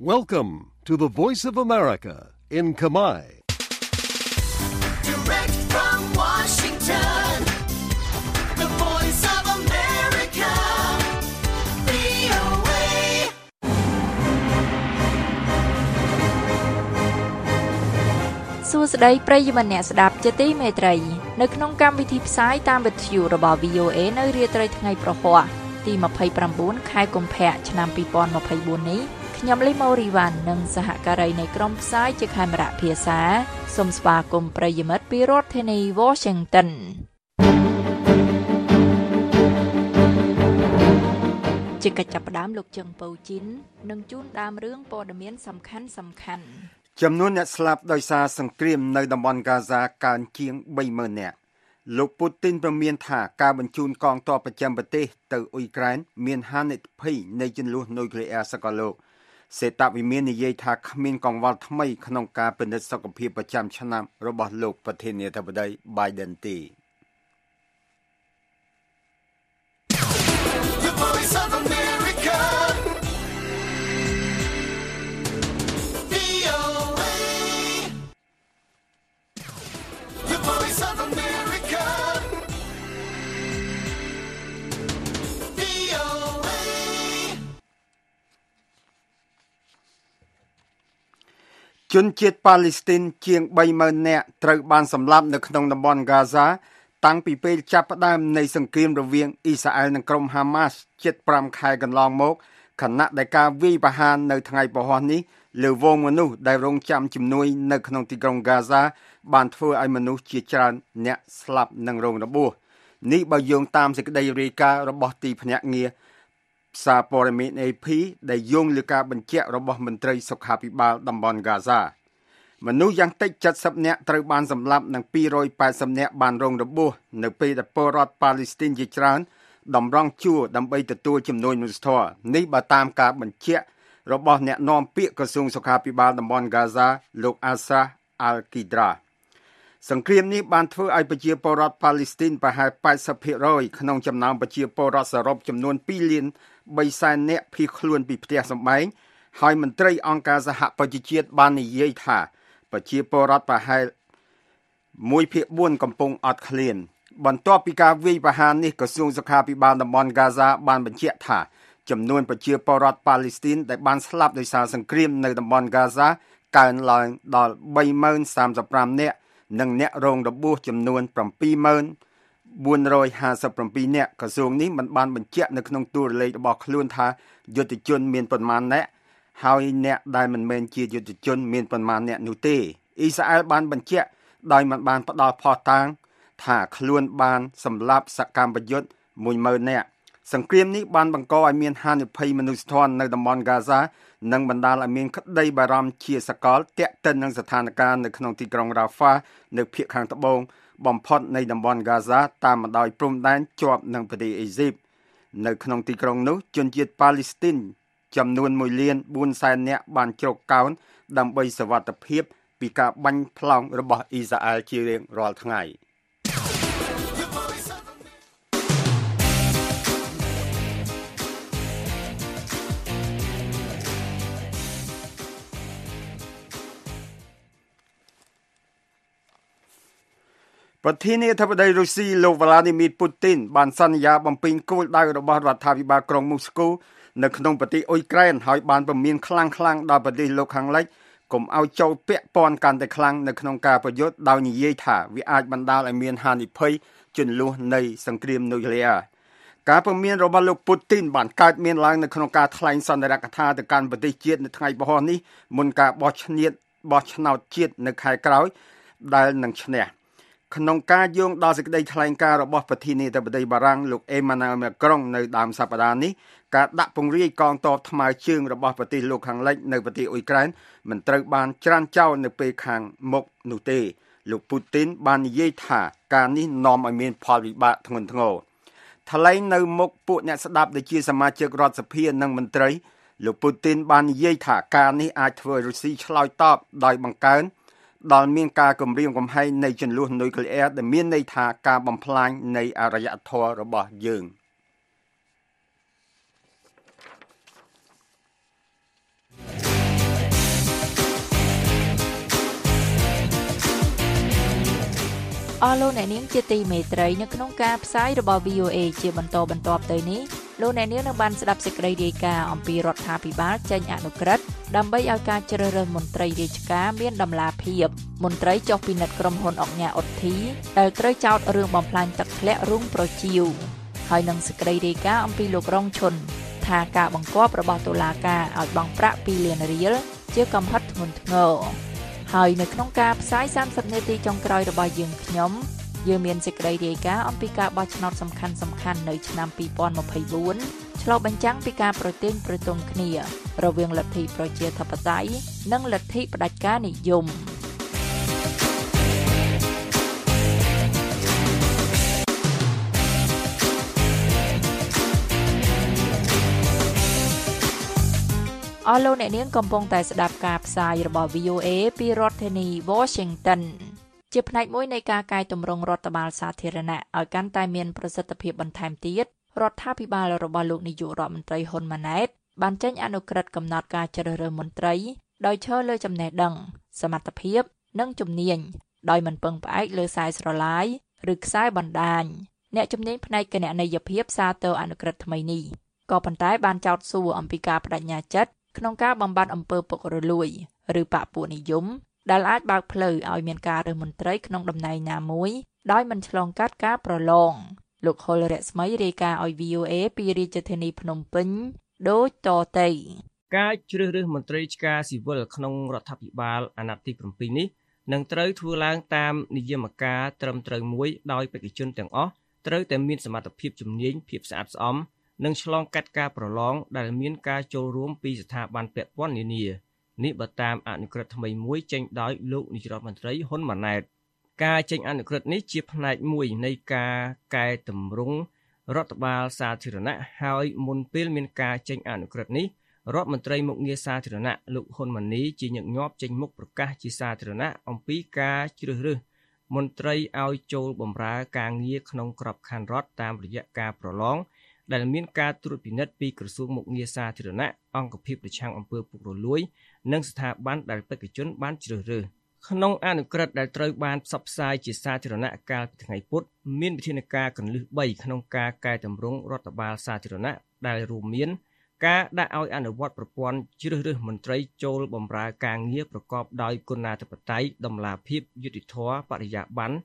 Welcome to the Voice of America in Kamai. Direct from Washington, the voice of America, VOA. សួស្តីប្រិយមិត្តអ្នកស្ដាប់ជាទីមេត្រី នៅក្នុងកម្មវិធីផ្សាយតាមវិទ្យុរបស់ VOA នៅរាត្រីថ្ងៃប្រហ័សទី29ខែកុម្ភៈឆ្នាំ2024នេះ ខ្ញុំលីម៉ូរីវ៉ាន់និងសហការីនៃក្រុមផ្សាយជាខេមរៈភាសាសូមស្វាគមន៍ប្រិយមិត្តពីរដ្ឋធានី Washington ជាកិច្ចចាប់ផ្ដើមលោកជឹងពៅជីននឹងជូនដើមរឿងព័ត៌មានសំខាន់សំខាន់ៗចំនួនអ្នកស្លាប់ដោយសារសង្គ្រាមនៅតំបន់ហ្គាហ្សាកើនជាង30,000នាក់លោកពូទីនប្រមានថាការបញ្ជូនកងទ័ពប្រចាំប្រទេសទៅអ៊ុយក្រែនមានហានិភ័យនៃចំនួននុយក្លេអ៊ែរសកលលោក សេតវិមាននិយាយថាគ្មានកង្វល់ថ្មីក្នុងការពិនិត្យសុខភាពប្រចាំឆ្នាំរបស់លោកប្រធានាធិបតី Biden ទេ ជនជាតិប៉ាឡេស្ទីនជាង30,000នាក់ត្រូវបានសម្លាប់នៅក្នុងតំបន់ហ្គាហ្សាតាំងពីពេលចាប់ផ្ដើមនៃសង្គ្រាមរវាងអ៊ីស្រាអែលនិងក្រុមហាម៉ាស់ជិត5ខែកន្លងមកខណៈដែលការវាយប្រហារនៅថ្ងៃពហុនេះលើវងមនុស្សដែលរងចាំជំនួយនៅក្នុងទីក្រុងហ្គាហ្សាបានធ្វើឲ្យមនុស្សជាច្រើនអ្នកស្លាប់និងរងរបួសនេះបើយោងតាមសេចក្តីរាយការណ៍របស់ទីភ្នាក់ងារផ្សារព័ត៌មាន AP ដែលយោងលើការបញ្ជាក់របស់មន្ត្រីសុខាភិបាលតំបន់ហ្គាហ្សាមនុស្សយ៉ាងតិច70នាក់ត្រូវបានសម្លាប់និង280នាក់បានរងរបួសនៅពេលដែលពលរដ្ឋប៉ាឡេស្ទីនជាច្រើនតម្រង់ជួរដើម្បីទទួលជំនួយមនុស្សធម៌នេះបើតាមការបញ្ជាក់របស់អ្នកនាំពាក្យក្រសួងសុខាភិបាលតំបន់ហ្គាហ្សាលោកអាសាអាល់គីដ្រាសង្គ្រាមនេះបានធ្វើឲ្យប្រជាពលរដ្ឋប៉ាឡេស្ទីនប្រហែល80%ក្នុងចំណោមប្រជាពលរដ្ឋសរុបចំនួន2លាន 3សែននាក់ភៀសខ្លួនពីផ្ទះសម្បែងហើយមន្ត្រីអង្គការសហប្រជាជាតិបាននិយាយថាប្រជាពលរដ្ឋប្រហែល1ភាគ4កំពុងអត់ឃ្លាន បន្ទាប់ពីការវាយប្រហារនេះក្រសួងសុខាភិបាលតំបន់ហ្គាហ្សាបានបញ្ជាក់ថាចំនួនប្រជាពលរដ្ឋប៉ាឡេស្ទីនដែលបានស្លាប់ដោយសារសង្គ្រាមនៅតំបន់ហ្គាហ្សាកើនឡើងដល់30035នាក់និងអ្នករងរបួសចំនួន 70457នាក់ក្រសួងនេះមិនបានបញ្ជាក់នៅក្នុងទូរលេខរបស់ខ្លួនថាយុទ្ធជនមានប៉ុន្មាននាក់ហើយអ្នកដែលមិនមែនជាយុទ្ធជនមានប៉ុន្មានអ្នកនោះទេអ៊ីស្រាអែលបានបញ្ជាក់ដោយមិនបានផ្ដល់ភស្តុតាងថាខ្លួនបានសម្លាប់សកម្មប្រយុទ្ធ10000នាក់សង្គ្រាមនេះបានបង្កឲ្យមានហានិភ័យមនុស្សធម៌នៅតំបន់ហ្គាហ្សានិងបណ្ដាលឲ្យមានក្តីបារម្ភជាសកលទាក់ទិននឹងស្ថានភាពនៅក្នុងទីក្រុងរ៉ាហ្វានៅភាគខាងត្បូង បំផុតនៃតំបន់ហ្គាហ្សាតាមបណ្ដោយព្រំដែនជាប់នឹងប្រទេសអេស៊ីបនៅក្នុងទីក្រុងនោះជនជាតិប៉ាឡេស្ទីនចំនួន1លាន4សែននាក់បានជ្រកកោនដើម្បីសវត្ថិភាពពីការបាញ់ផ្លោងរបស់អ៊ីស្រាអែលជារៀងរាល់ថ្ងៃ ប្រធានាធិបតីរុស្ស៊ីលោកវ្លាឌីមៀពូទីនបានសន្យាបំពេញគោលដៅរបស់រដ្ឋាភិបាលក្រុងមូស្គូនៅក្នុងប្រទេសអ៊ុយក្រែនហើយបានពមៀនខ្លាំងខ្លាំងដល់ប្រទេសលោកខាងលិចកុំឲ្យចូលពាក់ព័ន្ធកាន់តែខ្លាំងនៅក្នុងការប្រយុទ្ធដោយនិយាយថាវាអាចបណ្ដាលឲ្យមានហានិភ័យជន់លួសនៃសង្គ្រាមនុយក្លេអ៊ែរការពមៀនរបស់លោកពូទីនបានកើតមានឡើងនៅក្នុងការថ្លែងសន្និរកថាទៅកាន់ប្រទេសជាតិនៅថ្ងៃពហុនេះមុនការបោះឆ្នោតបោះឆ្នោតជាតិនៅខែក្រោយដែលនឹងឈ្នះ ក្នុងការយោងដល់សេចក្តីថ្លែងការណ៍របស់ប្រធានាធិបតីបារាំងលោកអេម៉ាណែលម៉ាក្រុងនៅដើមសប្តាហ៍នេះការដាក់ពង្រាយកងទ័ពថ្មើរជើងរបស់ប្រទេសលោកខាងលិចនៅប្រទេសអ៊ុយក្រែនមិនត្រូវបានច្រានចោលនៅពេលខាងមុខនោះទេលោកពូទីនបាននិយាយថាការនេះនាំឲ្យមានផលវិបាកធ្ងន់ធ្ងរថ្លែងនៅមុខពួកអ្នកស្ដាប់ដែលជាសមាជិករដ្ឋសភានិងមន្ត្រីលោកពូទីនបាននិយាយថាការនេះអាចធ្វើឲ្យរុស្ស៊ីឆ្លើយតបដោយបង្កើន ដល់មានការគម្រាមកំហែងនៃចំនួននុយក្លេអ៊ែរដែលមានន័យថាការបំផ្លាញនៃអរិយធម៌របស់យើង។ អស់លោកអ្នកនាងជាទីមេត្រីនៅក្នុងការផ្សាយរបស់ VOA ជាបន្តបន្ទាប់ទៅនេះលោកអ្នកនាងនឹងបានស្ដាប់សេចក្តីរាយការណ៍អំពីរដ្ឋាភិបាលចេញអនុក្រឹត្យដើម្បីឲ្យការជ្រើសរើសមន្ត្រីរាជការមានដំណាភាពមន្ត្រីចុះពិនិត្យក្រុមហ៊ុនអុកញ៉ាអុតធីដែលត្រូវចោទរឿងបំផ្លាញទឹកធ្លាក់រុងប្រជៀវហើយនឹងសេចក្តីរាយការណ៍អំពីលោករងឈុនថាការបង្គាប់របស់តុលាការឲ្យបង់ប្រាក់2លានរៀលជាកំហិតធ្ងន់ធ្ងរ ហើយនៅក្នុងការផ្សាយ30នាទីចុងក្រោយរបស់យើងខ្ញុំយើងមានសេចក្តីរាយការណ៍អំពីការបោះឆ្នោតសំខាន់សំខាន់នៅឆ្នាំ2024ឆ្លុះបញ្ចាំងពីការប្រទាញប្រទង់គ្នា រវាងលទ្ធិប្រជាធិបតេយ្យនិងលទ្ធិផ្ដាច់ការនិយម អស់លោកអ្នកនាងកំពុងតែស្ដាប់ការផ្សាយរបស់ VOA ពីរដ្ឋធានី Washington ជាផ្នែកមួយនៃការកែតម្រង់រដ្ឋបាលសាធារណៈឲ្យកាន់តែមានប្រសិទ្ធភាពបន្ថែមទៀតរដ្ឋាភិបាលរបស់លោកនាយករដ្ឋមន្ត្រីហ៊ុនម៉ាណែតបានចេញអនុក្រឹត្យកំណត់ការជ្រើសរើសមន្ត្រីដោយឈរលើចំណេះដឹង សមត្ថភាព និងជំនាញដោយមិនពឹងផ្អែកលើខ្សែស្រឡាយឬខ្សែបណ្ដាញអ្នកជំនាញផ្នែកគណនេយ្យភាពសារទៅអនុក្រឹត្យថ្មីនេះក៏ប៉ុន្តែបានចោទសួរអំពីការបដិញ្ញាចិត្ត ក្នុងការបំបត្តិអំពើពុករលួយ ឬបកពួកនិយមដែលអាចបើកផ្លូវឲ្យមានការរើសមន្ត្រីក្នុងតំណែងណាមួយដោយមិនឆ្លងកាត់ការប្រឡងលោកហុលរស្មីរាយការណ៍ឲ្យ VOA ពីរាជធានីភ្នំពេញដូចតទៅការជ្រើសរើសមន្ត្រីឆ្ការស៊ីវិលក្នុងរដ្ឋាភិបាលអាណត្តិទី7នេះនឹងត្រូវធ្វើឡើងតាមនិយមការត្រឹមត្រូវមួយដោយបេក្ខជនទាំងអស់ត្រូវតែមានសមត្ថភាពជំនាញភាពស្អាតស្អំ និងឆ្លងកាត់ការប្រឡងដែលមានការចូលរួមពីស្ថាប័នពាក់ព័ន្ធនានានេះបើតាមអនុក្រឹត្យថ្មីមួយចេញដោយលោកនាយរដ្ឋមន្ត្រីហ៊ុនម៉ាណែតការចេញអនុក្រឹត្យនេះជាផ្នែកមួយនៃការកែតម្រង់រដ្ឋបាលសាធារណៈហើយមុនពេលមានការចេញអនុក្រឹត្យនេះរដ្ឋមន្ត្រីមុខងារសាធារណៈលោកហ៊ុនម៉ាណីជាញឹកញាប់ចេញមុខប្រកាសជាសាធារណៈអំពីការជ្រើសរើសមន្ត្រីឲ្យចូលបម្រើការងារក្នុងក្របខ័ណ្ឌរដ្ឋតាមរយៈការប្រឡង ដែលមានការត្រួតពិនិត្យពីក្រសួងមុខងារសាធារណៈអង្គភាពប្រឆាំងអំពើពុករលួយ និងស្ថាប័នដែលបេក្ខជនបានជ្រើសរើសក្នុងអនុក្រឹត្យដែលត្រូវបានផ្សព្វផ្សាយជាសាធារណៈកាលពីថ្ងៃពុធមានវិធានការកន្លឹះ3ក្នុងការកែតម្រង់រដ្ឋបាលសាធារណៈដែលរួមមានការដាក់ឲ្យអនុវត្តប្រព័ន្ធជ្រើសរើសមន្ត្រីចូលបម្រើការងារប្រកបដោយគុណាធិបតេយ្យតម្លាភាពយុត្តិធម៌បរិយាបន្ន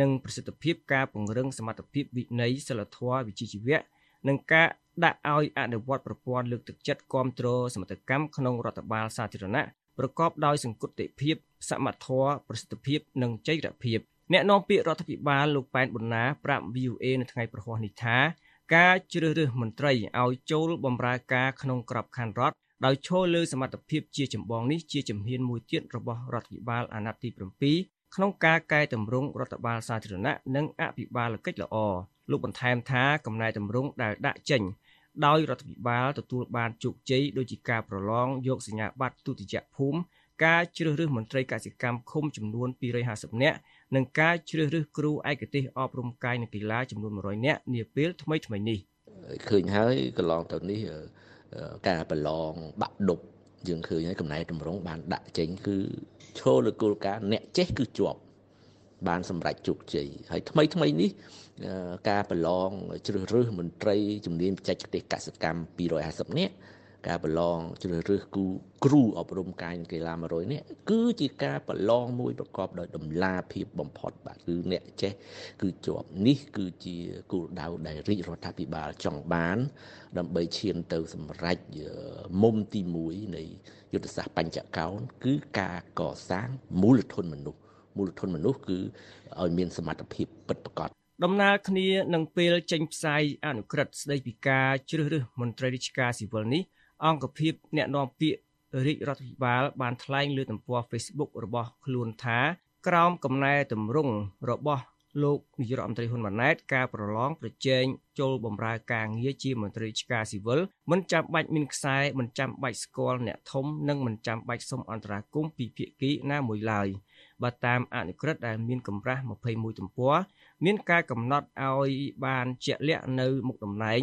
និងប្រសិទ្ធភាពការពង្រឹងសមត្ថភាពវិន័យសិលធម៌វិជ្ជាជីវៈ និងការដាក់ឲ្យអនុវត្តប្រព័ន្ធលើកទឹកចិត្តគ្រប់គ្រងសមត្ថកម្មក្នុងរដ្ឋបាលសាធារណៈប្រកបដោយសង្កត់ភាពសមត្ថភាពប្រសិទ្ធភាពនិងចីរភាពអ្នកនាំពាក្យរដ្ឋាភិបាលលោកប៉ែនប៊ុនណាប្រាប់ VOA នៅថ្ងៃប្រហ័សនេះថាការជ្រើសរើសមន្ត្រីឲ្យចូលបម្រើការក្នុងក្របខ័ណ្ឌរដ្ឋដោយឈលលើសមត្ថភាពជាចម្បងនេះជាជំហានមួយទៀតរបស់រដ្ឋាភិបាលអាណត្តិទី7 ក្នុងការកែតម្រង់រដ្ឋបាលសាធារណៈនិងអភិបាលកិច្ចល្អលោកបន្ថែមថាកំណែតម្រង់ដែលដាក់ចេញដោយរដ្ឋាភិបាលទទួលបានជោគជ័យដូចជាការប្រឡងយកសញ្ញាបត្រទុតិយភូមិការជ្រើសរើសមន្ត្រីកសិកម្មឃុំចំនួន250នាក់និងការជ្រើសរើសគ្រូឯកទេសអប់រំកាយនិងកីឡាចំនួន100នាក់នាពេលថ្មីថ្មីនេះឃើញហើយកន្លងទៅនេះការប្រឡងបាក់ដប់យើងឃើញហើយកំណែតម្រង់បានដាក់ចេញគឺ ឈលលើគោលការណ៍អ្នកចេះគឺជាប់បានសម្រេចជោគជ័យហើយថ្មីថ្មីនេះការប្រឡងជ្រើសរើសមន្ត្រីជំនាញបច្ចេកទេសកសិកម្ម250នាក់ ការប្រឡងជ្រើសរើសគូគ្រូអប់រំកាយកីឡា100នាក់គឺជាការប្រឡងមួយប្រកបដោយតម្លាភាពបំផុតបាទគឺអ្នកចេះគឺជាប់នេះគឺជាគោលដៅដែលរាជរដ្ឋាភិបាលចង់បាន ដើម្បីឈានទៅសម្រេចមុំទី1នៃយុទ្ធសាស្ត្របញ្ចកោណគឺការកសាងមូលធនមនុស្សមូលធនមនុស្សគឺឲ្យមានសមត្ថភាពពិតប្រាកដដំណើរគ្នានឹងពេលចេញផ្សាយអនុក្រឹត្យស្ដីពីការជ្រើសរើសមន្ត្រីរាជការស៊ីវិលនេះ អង្គភាពអ្នកនាំពាក្យរាជរដ្ឋាភិបាលបានថ្លែងលើទំព័រ Facebook របស់ខ្លួនថាក្រោមកំណែតម្រង់របស់លោកនាយរដ្ឋមន្ត្រីហ៊ុនម៉ាណែតការប្រឡងប្រជែងចូលបម្រើការងារជាមន្ត្រីឆ្ការស៊ីវិលមិនចាំបាច់មានខ្សែមិនចាំបាច់ស្គាល់អ្នកធំនិងមិនចាំបាច់សុំអន្តរាគមន៍ពីភាគីណាមួយឡើយបើតាមអនុក្រឹត្យដែលមានកម្រាស់21ទំព័រមានការកំណត់ឲ្យបានជាក់លាក់នៅមុខតំណែង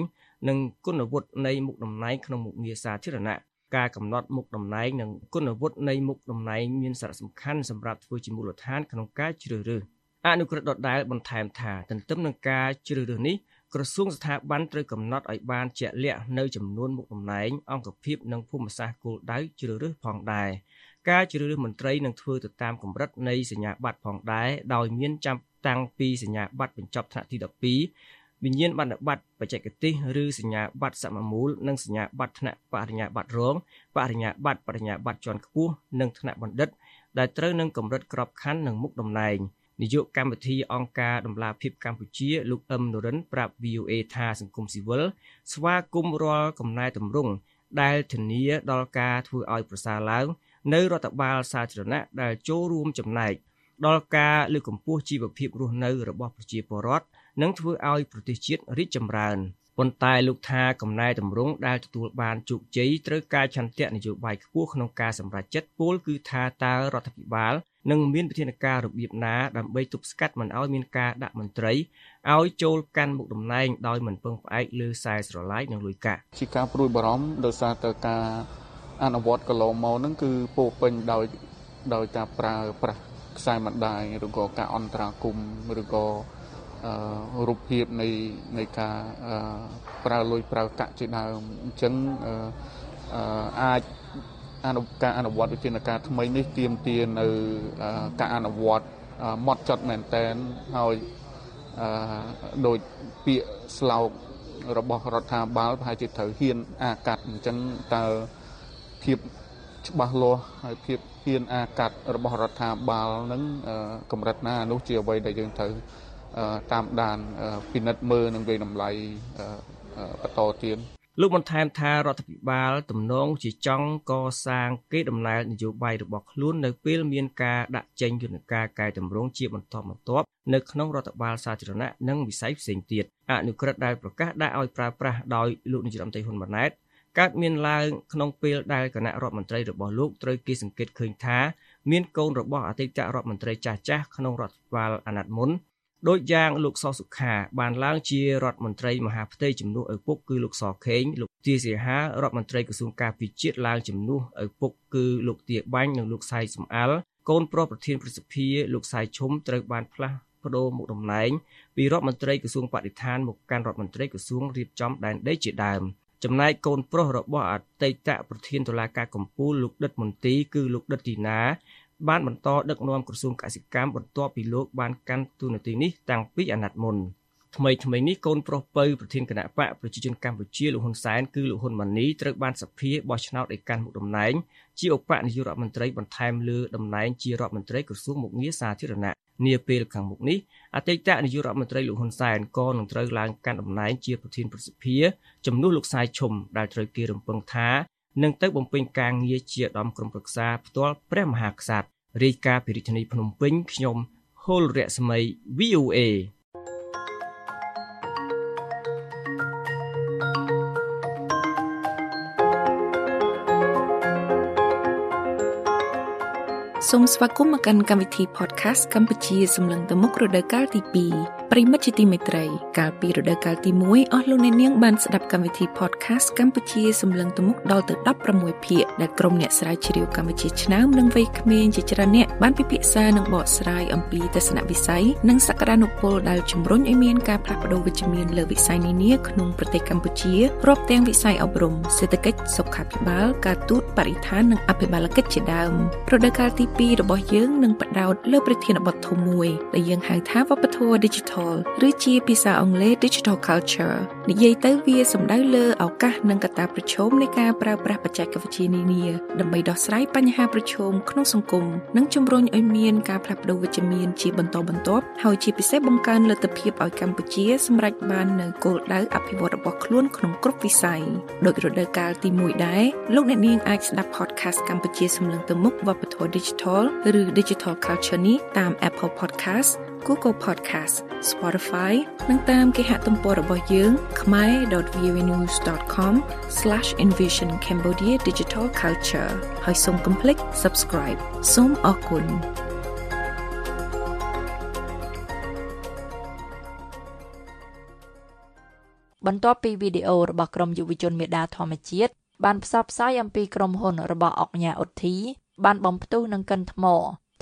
និងគុណវុឌ្ឍនៃមុខតំណែងក្នុងមុខងារសាធារណៈការកំណត់មុខតំណែងនិងគុណវុឌ្ឍនៃមុខតំណែងមានសារៈសំខាន់សម្រាប់ធ្វើជាមូលដ្ឋានក្នុងការជ្រើសរើសអនុក្រឹត្យដដែលបន្ថែមថាទន្ទឹមនឹងការជ្រើសរើសនេះក្រសួងស្ថាប័នត្រូវកំណត់ឲ្យបានជាក់លាក់នៅចំនួនមុខតំណែងអង្គភាពនិងភូមិសាស្ត្រគោលដៅជ្រើសរើសផងដែរការជ្រើសរើសមន្ត្រីនឹងធ្វើទៅតាមកម្រិតនៃសញ្ញាបត្រផងដែរដោយមានចាំតាំងពីសញ្ញាបត្របញ្ចប់ថ្នាក់ទី12 វិញ្ញាណបណ្ឌបត្តិបច្ចេកទេសឬសញ្ញាបត្រសមមូលនិងសញ្ញាបត្រថ្នាក់បរិញ្ញាបត្ររងបរិញ្ញាបត្របរិញ្ញាបត្រជាន់ខ្ពស់និងថ្នាក់បណ្ឌិតដែលត្រូវនឹងកម្រិតក្របខ័ណ្ឌនិងមុខតំណែងនាយកកម្មវិធីអង្គការដំឡាភិបកម្ពុជាលោកអឹមនរិនប្រាប់ VOA ថាសង្គមស៊ីវិលស្វាគមន៍រាល់កំណែតម្រង់ដែលធានាដល់ការធ្វើឲ្យប្រសើរឡើង នៅរដ្ឋបាលសាធារណៈដែលចូលរួមចំណែកដល់ការលើកកម្ពស់ជីវភាពរស់នៅរបស់ប្រជាពលរដ្ឋ និងធ្វើឲ្យប្រទេសជាតិរីកចម្រើនប៉ុន្តែលោកថាកំណែតម្រង់ដែលទទួលបានជោគជ័យត្រូវការឆន្ទៈនយោបាយខ្ពស់ក្នុងការសម្រេចចិត្តពលគឺថាតើរដ្ឋាភិបាលនឹងមានវិធានការរបៀបណាដើម្បីទប់ស្កាត់មិនឲ្យមានការដាក់មន្ត្រីឲ្យចូលកាន់មុខតំណែងដោយមិនពឹងផ្អែកលើខ្សែស្រឡាយនិងលុយកាក់ជាការព្រួយបារម្ភដោយសារតែការអនុវត្តកន្លងមកហ្នឹងគឺពោពេញដោយដោយការប្រើប្រាស់ខ្សែបណ្ដាញឬក៏ការអន្តរាគមឬក៏អឺ រូបភាពនៃនៃការប្រើលុយប្រើកាក់ជាដើមអញ្ចឹងអឺអាចអនុការអនុវត្តវិធានការថ្មីនេះទាមទារនៅការអនុវត្តម៉ត់ចត់មែនតែនហើយអឺដោយពាក្យស្លោករបស់រដ្ឋាភិបាលប្រហែលជាត្រូវហ៊ានអាកាត់អញ្ចឹងតើភាពច្បាស់លាស់ហើយភាពហ៊ានអាកាត់របស់រដ្ឋាភិបាលនឹងកម្រិតណានោះជាអ្វីដែលយើងត្រូវ តាមដានពិនិត្យមើលនិងវិតម្លៃបន្តទៀតលោកបន្ថែមថារដ្ឋាភិបាលទំនងជាចង់កសាងគេដំណើរនយោបាយរបស់ខ្លួននៅពេលមានការដាក់ចេញយន្តការកែតម្រង់ជាបន្តបន្ទាប់នៅក្នុងរដ្ឋបាលសាធារណៈនិងវិស័យផ្សេងទៀតអនុក្រឹត្យដែលប្រកាសដាក់ឲ្យប្រើប្រាស់ដោយលោកនាយរដ្ឋមន្ត្រីហ៊ុនម៉ាណែតកើតមានឡើងក្នុងពេលដែលគណៈរដ្ឋមន្ត្រីរបស់លោកត្រូវគេសង្កេតឃើញថាមានកូនរបស់អតីតរដ្ឋមន្ត្រីចាស់ចាស់ក្នុងរដ្ឋបាលអាណត្តិមុន ដូចយ៉ាងលោកសសុខាបានឡើងជារដ្ឋមន្ត្រីមហាផ្ទៃជំនួសឪពុកគឺលោកសខេងលោកទាសីហារដ្ឋមន្ត្រីក្រសួងការពិជាតិឡើងជំនួសឪពុកគឺលោកទាបាញ់និងលោកសៃសំអាល់កូនប្រុសប្រធានប្រសិទ្ធិលោកសៃឈុំត្រូវបានផ្លាស់ប្ដូរមុខតំណែងពីរដ្ឋមន្ត្រីក្រសួងបរិស្ថានមកកាន់រដ្ឋមន្ត្រីក្រសួងរៀបចំដែនដីជាដើមចំណែកកូនប្រុសរបស់អតីតប្រធានតុលាការកំពូលលោកដិតមន្ទីគឺលោកដិតទីណា បានបន្តដឹកនាំក្រសួងកសិកម្មបន្ទាប់ពីលោកបានកាន់តួនាទីនេះតាំងពីអាណត្តិមុនថ្មីថ្មីនេះកូនប្រុសពៅប្រធានគណៈបកប្រជាជនកម្ពុជាលោកហ៊ុនសែនគឺលោកហ៊ុនម៉ាណីត្រូវបានសភាបោះឆ្នោតឲ្យកាន់មុខតំណែងជាឧបនាយករដ្ឋមន្ត្រីបន្ថែមលើតំណែងជារដ្ឋមន្ត្រីក្រសួងមុខងារសាធារណៈនាពេលខាងមុខនេះអតីតនាយករដ្ឋមន្ត្រីលោកហ៊ុនសែនក៏នឹងត្រូវឡើងកាន់តំណែងជាប្រធានប្រសិទ្ធិជំនួសលោកសាយឈុំដែលត្រូវគេរំពឹងថា នឹងទៅបំពេញការងារជាឧត្តមក្រុមប្រឹក្សាផ្ទាល់ព្រះមហាក្សត្ររាយការណ៍ពីរាជធានីភ្នំពេញខ្ញុំហុលរស្មី VOA សូមស្វាគមន៍មកកាន់កម្មវិធី podcast កម្ពុជាសម្លឹងទៅមុខរដូវកាលទី2 ប្រិមិត្តជាទីមេត្រីកាលពីរដូវកាលទី1អស់លោកអ្នកនាងបានស្ដាប់កម្មវិធី podcast កម្ពុជាសម្លឹងទៅមុខដល់ទៅ16ភាគដែលក្រុមអ្នកស្រាវជ្រាវកម្ពុជាឆ្នើមនិងវ័យក្មេងជាច្រើនអ្នកបានពិភាក្សានិងបកស្រាយអំពីទស្សនវិស័យនិងសក្តានុពលដែលជំរុញឲ្យមានការផ្លាស់ប្តូរវិជ្ជមានលើវិស័យនានាក្នុងប្រទេសកម្ពុជារាប់ទាំងវិស័យអប់រំសេដ្ឋកិច្ចសុខាភិបាល ការទូតបរិស្ថាននិងអភិបាលកិច្ចជាដើមរដូវកាលទី2របស់យើងនឹងបដោតលើប្រធានបទធំមួយដែលយើងហៅថាវប្បធម៌ Digital ឬជាភាសាអង់គ្លេស Digital Culture និយាយទៅវាសំដៅលើឱកាសនិងកត្តាប្រឈមនៃការប្រើប្រាស់បច្ចេកវិទ្យានានាដើម្បីដោះស្រាយបញ្ហាប្រឈមក្នុងសង្គមនិងជំរុញឲ្យមានការផ្លាស់ប្តូរវិជ្ជមានជាបន្តបន្ទាប់ហើយជាពិសេសបង្កើនលទ្ធភាពឲ្យកម្ពុជាសម្រេចបាននូវគោលដៅអភិវឌ្ឍរបស់ខ្លួនក្នុងគ្រប់វិស័យដោយរដូវកាលទី1ដែរលោកអ្នកនាងអាចស្ដាប់ podcast កម្ពុជាសម្លឹងទៅមុខវប្បធម៌ Digital ឬ Digital Culture នេះតាម Apple Podcast Google Podcast Spotify និងតាមគេហទំព័ររបស់យើង khmer.voanews.com/envisioncambodia digital culture ហើយសូមកុំភ្លេច subscribe សូមអរគុណបន្ទាប់ពីវីដេអូរបស់ក្រុមយុវជនមេដាធម្មជាតិបានផ្សព្វផ្សាយអំពីក្រុមហ៊ុនរបស់អុកញ៉ាអ៊ុទ្ធីបានបំផ្ទុះនឹងកិនថ្ម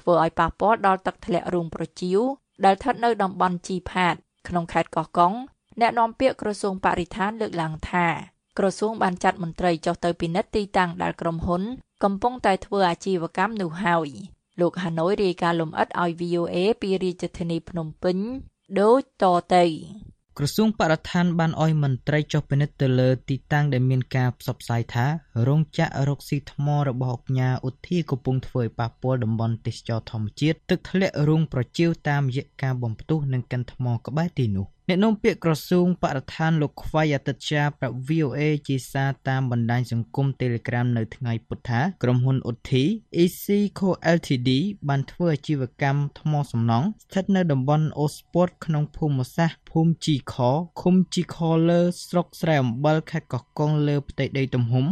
ធ្វើឲ្យប៉ះពាល់ដល់ទឹកធ្លាក់រូងប្រជៀវ ដែលស្ថិតនៅតំបន់ជីផាត ក្នុងខេត្តកោះកុងអ្នកនាំពាក្យក្រសួងបរិស្ថានលើកឡើងថាក្រសួងបានចាត់មន្ត្រីចុះទៅពិនិត្យទីតាំងដែលក្រុមហ៊ុន កំពុងតែធ្វើអាជីវកម្មនោះហើយលោកហាណូយរាយការណ៍លម្អិតឲ្យ VOA ពីរាជធានីភ្នំពេញដូចតទៅ ក្រសួងបរិស្ថានបានអោយមន្ត្រីចុះពិនិត្យទៅលើទីតាំងដែលមានការផ្សព្វផ្សាយថា រោងចក្ររកស៊ីថ្មរបស់អង្គការឧទ្ធាកំពុងធ្វើឲ្យប៉ះពាល់តំបន់ទេសចរធម្មជាតិទឹកធ្លាក់រូងប្រជៀវតាមរយៈការបំផ្ទុះនិងកិនថ្មក្បែរទីនោះ អ្នកនាំពាក្យក្រសួងបរិស្ថានលោកខ្វៃអតិជាប្រាប់ VOA ជាសារតាមបណ្ដាញសង្គម Telegram នៅថ្ងៃពុធថាក្រុមហ៊ុនឧទ្ធី EC Co Ltd បានធ្វើអាជីវកម្មថ្មសំណង់ស្ថិតនៅតំបន់អូស្ពតក្នុងភូមិសាស្ត្រភូមិជីខឃុំជីខលើស្រុកស្រែអំបិលខេត្តកោះកុងលើផ្ទៃដីទំហំ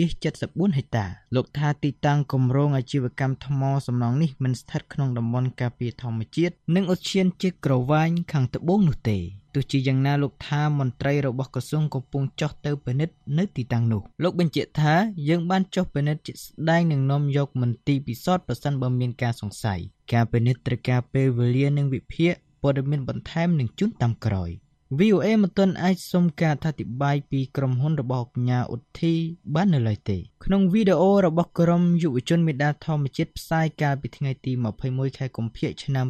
5.74ហិកតា លោកថាទីតាំងគម្រោងអាជីវកម្មថ្មសំណង់នេះមិនស្ថិតក្នុងតំបន់ការពារធម្មជាតិនិងឧទ្យានជាតិក្រវ៉ាញខាងត្បូងនោះទេទោះជាយ៉ាងណាលោកថាមន្ត្រីរបស់ក្រសួងកំពុងចុះទៅពិនិត្យនៅទីតាំងនោះលោកបញ្ជាក់ថាយើងបានចុះពិនិត្យជាក់ស្ដែងនឹងនាំយកមន្ទីរពិសោធន៍ប្រសិនបើមានការសង្ស័យការពិនិត្យត្រូវការពេលវេលានិងវិភាគព័ត៌មានបន្ថែមនឹងជូនតាមក្រោយ VOA មិនទាន់អាចសុំការអធិប្បាយពីក្រុមហ៊ុនរបស់កញ្ញាឧទ្ធីបាននៅឡើយទេក្នុងវីដេអូរបស់ក្រុមយុវជនមេដាធម្មជាតិផ្សាយកាលពីថ្ងៃទី21ខែកុម្ភៈឆ្នាំ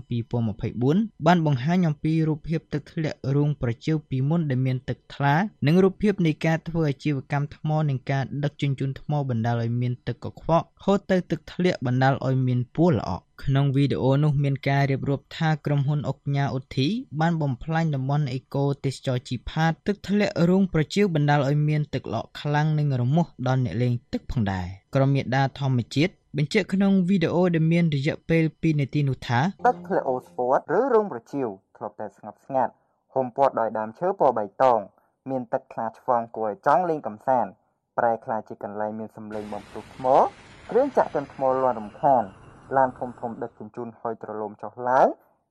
2024បានបង្ហាញអំពីរូបភាពទឹកធ្លាក់រូងប្រជើពីមុនដែលមានទឹកថ្លានិងរូបភាពនៃការធ្វើអាជីវកម្មថ្មនិងការដឹកជញ្ជូនថ្មបណ្ដាលឲ្យមានទឹកកខ្វក់ហូរទៅទឹកធ្លាក់បណ្ដាលឲ្យមានពួរល្អក់ក្នុងវីដេអូនោះមានការរៀបរាប់ថាក្រុមហ៊ុនអុកញ៉ាឧទ្ធី បានបំផ្លាញតំបន់អេកូទេសចរជីផាត ទឹកធ្លាក់រូងប្រជៀវបណ្ដាលឲ្យមានទឹកឡក់ខ្លាំងនិងរមាស់ដល់អ្នកលេងទឹកផងដែរក្រុមមេដាធម្មជាតិបញ្ជាក់ក្នុងវីដេអូដែលមានរយៈពេល2នាទីនោះថាទឹកធ្លាក់អូស្ពតឬរូងប្រជៀវធ្លាប់តែស្ងប់ស្ងាត់ហុំព័ទ្ធដោយដើមឈើពណ៌បៃតងមានទឹកថ្លាឆ្វង់គួរឲ្យចង់លេងកំសាន្តប្រែក្លាយជាកន្លែងមានសម្លេងបំផ្ទុះថ្មគ្រឿងចាក់កិនថ្មលាន់រំខាន ឡានធំធំដឹកជញ្ជូនហុយត្រឡោមចុះឡើង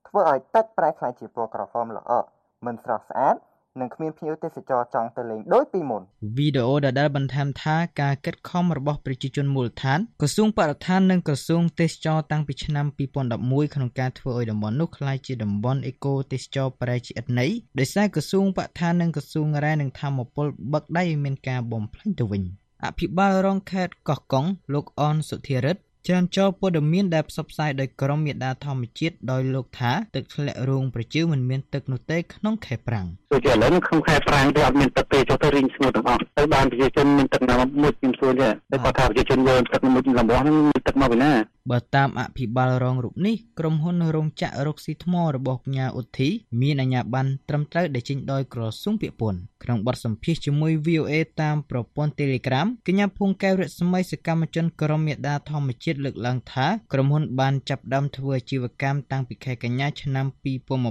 ធ្វើឲ្យទឹកប្រែក្លាយជាពណ៌ក្រហមល្អក់មិនស្រស់ស្អាតនិងគ្មានភ្ញៀវទេសចរចង់ទៅលេងដូចពីមុនវីដេអូដែលបន្ថែមថាការកិត្តខំរបស់ប្រជាជនមូលដ្ឋានក្រសួងបរិស្ថាននិងក្រសួងទេសចរតាំងពីឆ្នាំ2011ក្នុងការធ្វើឲ្យតំបន់នោះក្លាយជាតំបន់អេកូទេសចរប្រែជាឥតន័យដោយសារក្រសួងបរិស្ថាននិងក្រសួងរ៉ែនិងធម្មពលបឹកដៃឲ្យមានការបំផ្លាញទៅវិញអភិបាលរងខេត្តកោះកុងលោកអនសុធារិទ្ធ ចានចោព័ត៌មានដែលផ្សព្វផ្សាយដោយក្រុមមេដាធម្មជាតិដោយលោកថា ទឹកធ្លាក់រូងប្រជើមិនមានទឹកនោះទេក្នុងខែប្រាំង ដូចជាឥឡូវក្នុងខែប្រាំងវាអត់មានទឹកទេចុះទៅរីងស្ងួតទាំងអស់ទៅបានប្រជាជនមានទឹកណាមួយខ្ញុំសួរទេតែគាត់ថាប្រជាជនយើងទឹកមួយលំបោះហ្នឹងមានទឹកមកពីណាបើតាមអភិបាលរងរូបនេះក្រុមហ៊ុនរោងចក្ររកស៊ីថ្មរបស់កញ្ញាឧទ្ធីមានអាជ្ញាប័ណ្ណត្រឹមត្រូវដែលចេញដោយក្រសួងពាក់ព័ន្ធក្នុងបទសម្ភាសជាមួយ VOA តាមប្រព័ន្ធ Telegram កញ្ញាភួងកែវរស្មីសកម្មជនក្រមមេដាធម្មជាតិលើកឡើងថាក្រុមហ៊ុនបានចាប់ផ្ដើមធ្វើអាជីវកម្មតាំងពីខែកញ្ញាឆ្នាំ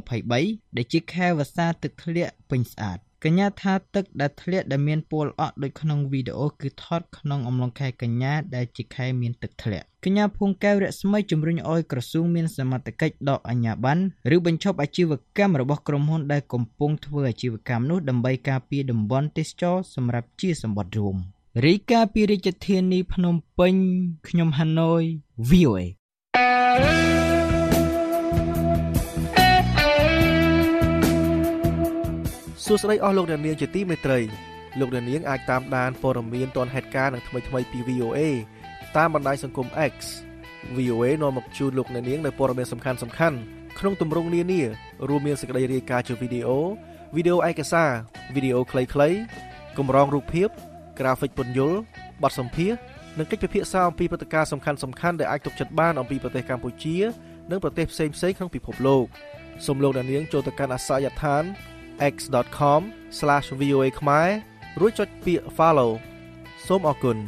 2023ដែលជាខែវស្សាទឹកធ្លាក់ពេញស្អាតកញ្ញាថាទឹកដែលធ្លាក់ដែលមានពណ៌ល្អក់ដូចក្នុងវីដេអូគឺថតក្នុងអំឡុងខែកញ្ញាដែលជាខែមានទឹកធ្លាក់កញ្ញាភួងកែវរស្មីជំរុញឲ្យក្រសួងមានសមត្ថកិច្ចដកអាជ្ញាប័ណ្ណឬបញ្ឈប់អាជីវកម្មរបស់ក្រុមហ៊ុនដែលកំពុងធ្វើអាជីវកម្មនោះដើម្បីការពារតំបន់ទេសចរសម្រាប់ជាសម្បត្តិរួមរីកាពីរាជធានីភ្នំពេញខ្ញុំហាណូយ VOA សួស្តីអស់លោកអ្នកនាងជាទីមេត្រីលោកអ្នកនាងអាចតាមដានព័ត៌មានទាន់ហេតុការណ៍នឹងថ្មីថ្មីពី VOA តាមបណ្ដាញសង្គម X VOA នាំមកជូនលោកអ្នកនាងនៅព័ត៌មានសំខាន់សំខាន់ក្នុងទម្រង់នានារួមមានសេចក្តីរាយការណ៍ជាវីដេអូវីដេអូឯកសារវីដេអូខ្លីៗកម្រងរូបភាពក្រាហ្វិកពន្យល់បទសម្ភាសន៍និងកិច្ចពិភាក្សាអំពីព្រឹត្តិការណ៍សំខាន់សំខាន់ដែលអាចទុកចិត្តបានអំពីប្រទេសកម្ពុជា និងប្រទេសផ្សេងៗក្នុងពិភពលោកសូមលោកអ្នកនាងចូលទៅកាន់អាសយដ្ឋាន x.com/voa ខ្មែររួចចុចពាក្យ follow សូមអរគុណ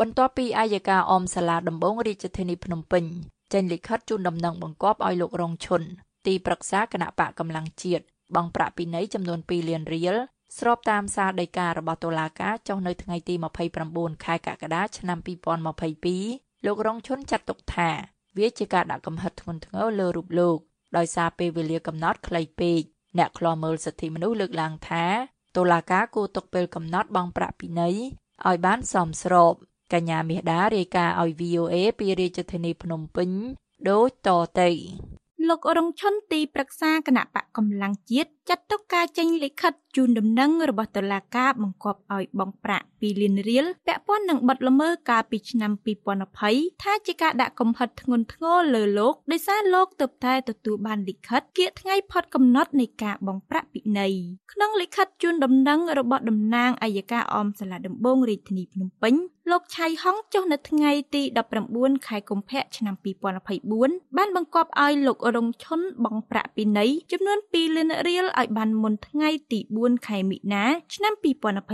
បន្ទាប់ពីអាយកាអមសាលាដំបងរាជធានីភ្នំពេញចេញលិខិតជូនដំណឹងបង្គាប់ឲ្យលោករងឈុនទីប្រឹក្សាគណៈបកកម្លាំងជាតិបង់ប្រាក់ពិន័យចំនួន2លានរៀលស្របតាមសារដីការបស់តុលាការចុះនៅថ្ងៃទី29ខែកក្កដាឆ្នាំ2022លោករងឈុនចាត់ទុកថា វាជាការដាក់កំហិតធ្ងន់ធ្ងរលើរូបលោកដោយសារពេលវេលាកំណត់ខ្លីពេកអ្នកខ្លោមើលសិទ្ធិមនុស្សលើកឡើងថាតុលាការគួរទុកពេលកំណត់បង់ប្រាក់ពិន័យឲ្យបានសមស្របកញ្ញាមាសដារាយការណ៍ឲ្យ VOA ពីរាជធានីភ្នំពេញដូចតទៅលោករងឈុនទីប្រឹក្សាគណៈបកកម្លាំងជាតិ ចាត់ទុកការចេញលិខិតជូនដំណឹងរបស់តុលាការបង្គាប់ឲ្យបង់ប្រាក់2លានរៀលពាក់ព័ន្ធនឹងបទល្មើសកាលពីឆ្នាំ2020ថាជាការដាក់កំហិតធ្ងន់ធ្ងរលើលោកដោយសារលោកទើបតែទទួលបានលិខិតគៀកថ្ងៃផុតកំណត់នៃការបង់ប្រាក់ពិន័យក្នុងលិខិតជូនដំណឹងរបស់តំណាងអัยការអមសាលាដំបងរាជធានីភ្នំពេញលោកឆៃហុងចុះនៅថ្ងៃទី19ខែកុម្ភៈឆ្នាំ2024បានបង្គាប់ឲ្យលោករងឈុនបង់ប្រាក់ពិន័យចំនួន2លានរៀលឲ្យបានមុនថ្ងៃទី4ខែមិនិនាឆ្នាំ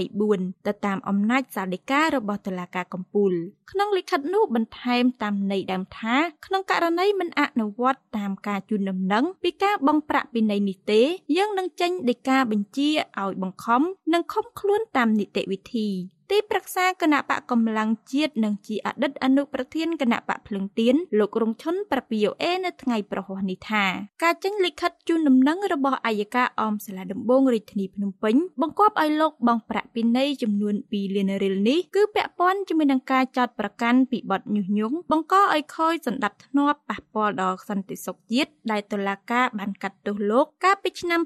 2024ទៅតាមអំណាចសាលដីការបស់តុលាការកំពូលក្នុងលិខិតនោះបន្ថែមតាមន័យដើមថាក្នុងករណីមិនអនុវត្តតាមការជូនដំណឹងពីការបង់ប្រាក់ពិន័យនេះទេ យើងនឹងចេញដីកាបញ្ជាឲ្យបង្ខំនិងឃុំខ្លួនតាមនីតិវិធី ទីប្រឹក្សាគណៈបកកម្លាំងជាតិនិងជាអតីតអនុប្រធានគណៈបកភ្លឹងទៀនលោករងឈុនប្រពីអេនៅថ្ងៃប្រហោះនេះថាការចេញលិខិតជូនដំណឹងរបស់អัยការអមសាលាដំបងរាជធានីភ្នំពេញបង្គាប់ឲ្យលោកបង់ប្រាក់ពិន័យចំនួន2លានរៀលនេះគឺពាក់ព័ន្ធជាមួយនឹងការចោទប្រកាន់ពីបទញុះញង់បង្កឲ្យខូចសន្តិភាពធ្នាប់ប៉ះពាល់ដល់សន្តិសុខជាតិដែលតុលាការបានកាត់ទោសលោកកាលពីឆ្នាំ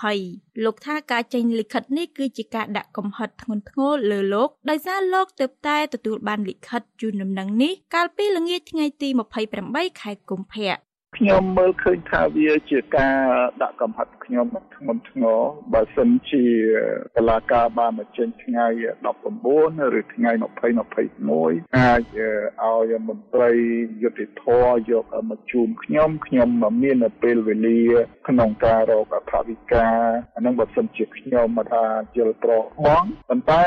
2020 លោកថាការចេញលិខិតនេះគឺជាការដាក់កំហិតធ្ងន់ធ្ងរលើលោកដោយសារលោកទើបតែទទួលបានលិខិតជូនដំណឹងនេះកាលពីល្ងាចថ្ងៃទី28ខែកុម្ភៈ ខ្ញុំមើលឃើញថាវាជាការដាក់កំហិតខ្ញុំធ្ងន់ធ្ងរបើសិនជាតឡាការបានមកចេញថ្ងៃ19ឬថ្ងៃ2021អាចឲ្យមន្ត្រីយុតិធធយកមកជូនខ្ញុំខ្ញុំមានពេលវេលាក្នុងការរកអធិវិការអានឹងបើសិនជាខ្ញុំមកថាយល់ប្របងប៉ុន្តែ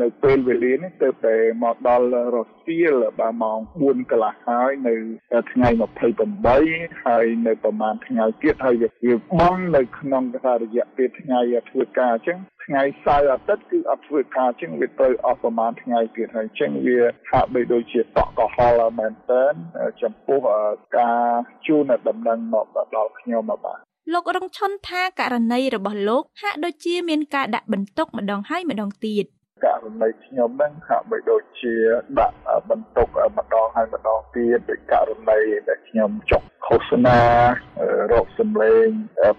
នៅពេលវេលានេះទៅតែមកដល់រសៀលបាទម៉ោង4កន្លះហើយនៅថ្ងៃ28ហើយនៅប្រហែលថ្ងៃទៀតហើយវាបងនៅក្នុងរយៈពេលថ្ងៃធ្វើការអញ្ចឹងថ្ងៃសៅរ៍អាទិត្យគឺអត់ធ្វើការអញ្ចឹងវាត្រូវអស់ប្រហែលថ្ងៃទៀតហើយអញ្ចឹងវាហាក់បីដូចជាតក់កុហលមែនតើចំពោះការជូនដំណឹងមកដល់ខ្ញុំបាទលោករងឈុនថាករណីរបស់លោកហាក់ដូចជាមានការដាក់បន្ទុកម្ដងហើយម្ដងទៀត ករណីខ្ញុំហ្នឹងហាក់បីដូចជាដាក់បន្ទុកម្ដងហើយម្ដងទៀតដោយករណីដែលខ្ញុំចុះឃោសនារកសម្លេង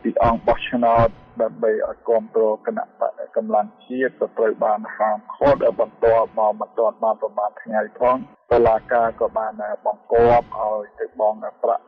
ពីអង្គបោះឆ្នោតដើម្បីឲ្យគ្រប់គ្រងគណៈបកកម្លាំងជាតិក៏ត្រូវបានហាមឃាត់បន្ទាប់មកមិនទាន់បានប្រមាណថ្ងៃផងតឡាការក៏បានបង្គាប់ឲ្យទៅបង់ប្រាក់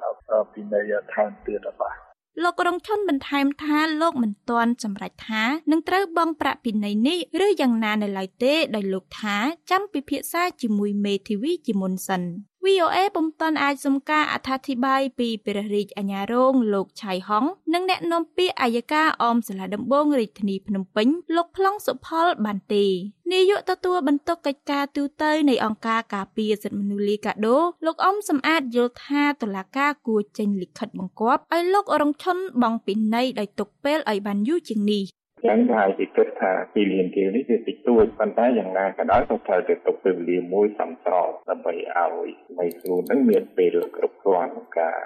ពីនៃថែមទៀតបាទ លោករងឈុនបន្ថែមថាលោកមិនទាន់សម្រេចថានឹងត្រូវបង់ប្រាក់ពិន័យនេះឬយ៉ាងណានៅឡើយទេដោយលោកថាចាំពិភាក្សាជាមួយមេធាវីជាមុនសិន VOA ពុំទាន់អាចសុំការអត្ថាធិប្បាយពីព្រះរាជអាជ្ញារងលោកឆៃហុងនិងអ្នកនាំពាក្យអាយកាអមសាលាដំបងរាជធានីភ្នំពេញលោកប្លង់សុផលបានទេនាយកទទួលបន្ទុកកិច្ចការទូតនៃអង្គការការពារសិទ្ធិមនុស្សលីកាដូលោកអ៊ំសំអាតយល់ថាតុលាការគួរចេញលិខិតបង្គាប់ឲ្យលោករងឈុនបង់ពិន័យដោយទុកពេលឲ្យបានយូរជាងនេះ ចឹងហើយគេគិតថាពីលានគេនេះវាតិចតួចប៉ុន្តែយ៉ាងណាក៏ដោយក៏ត្រូវតែទុកពេលវេលាមួយសំស្របដើម្បីឲ្យមិនខ្លួននឹងមានពេលគ្រប់គ្រាន់ក្នុងការ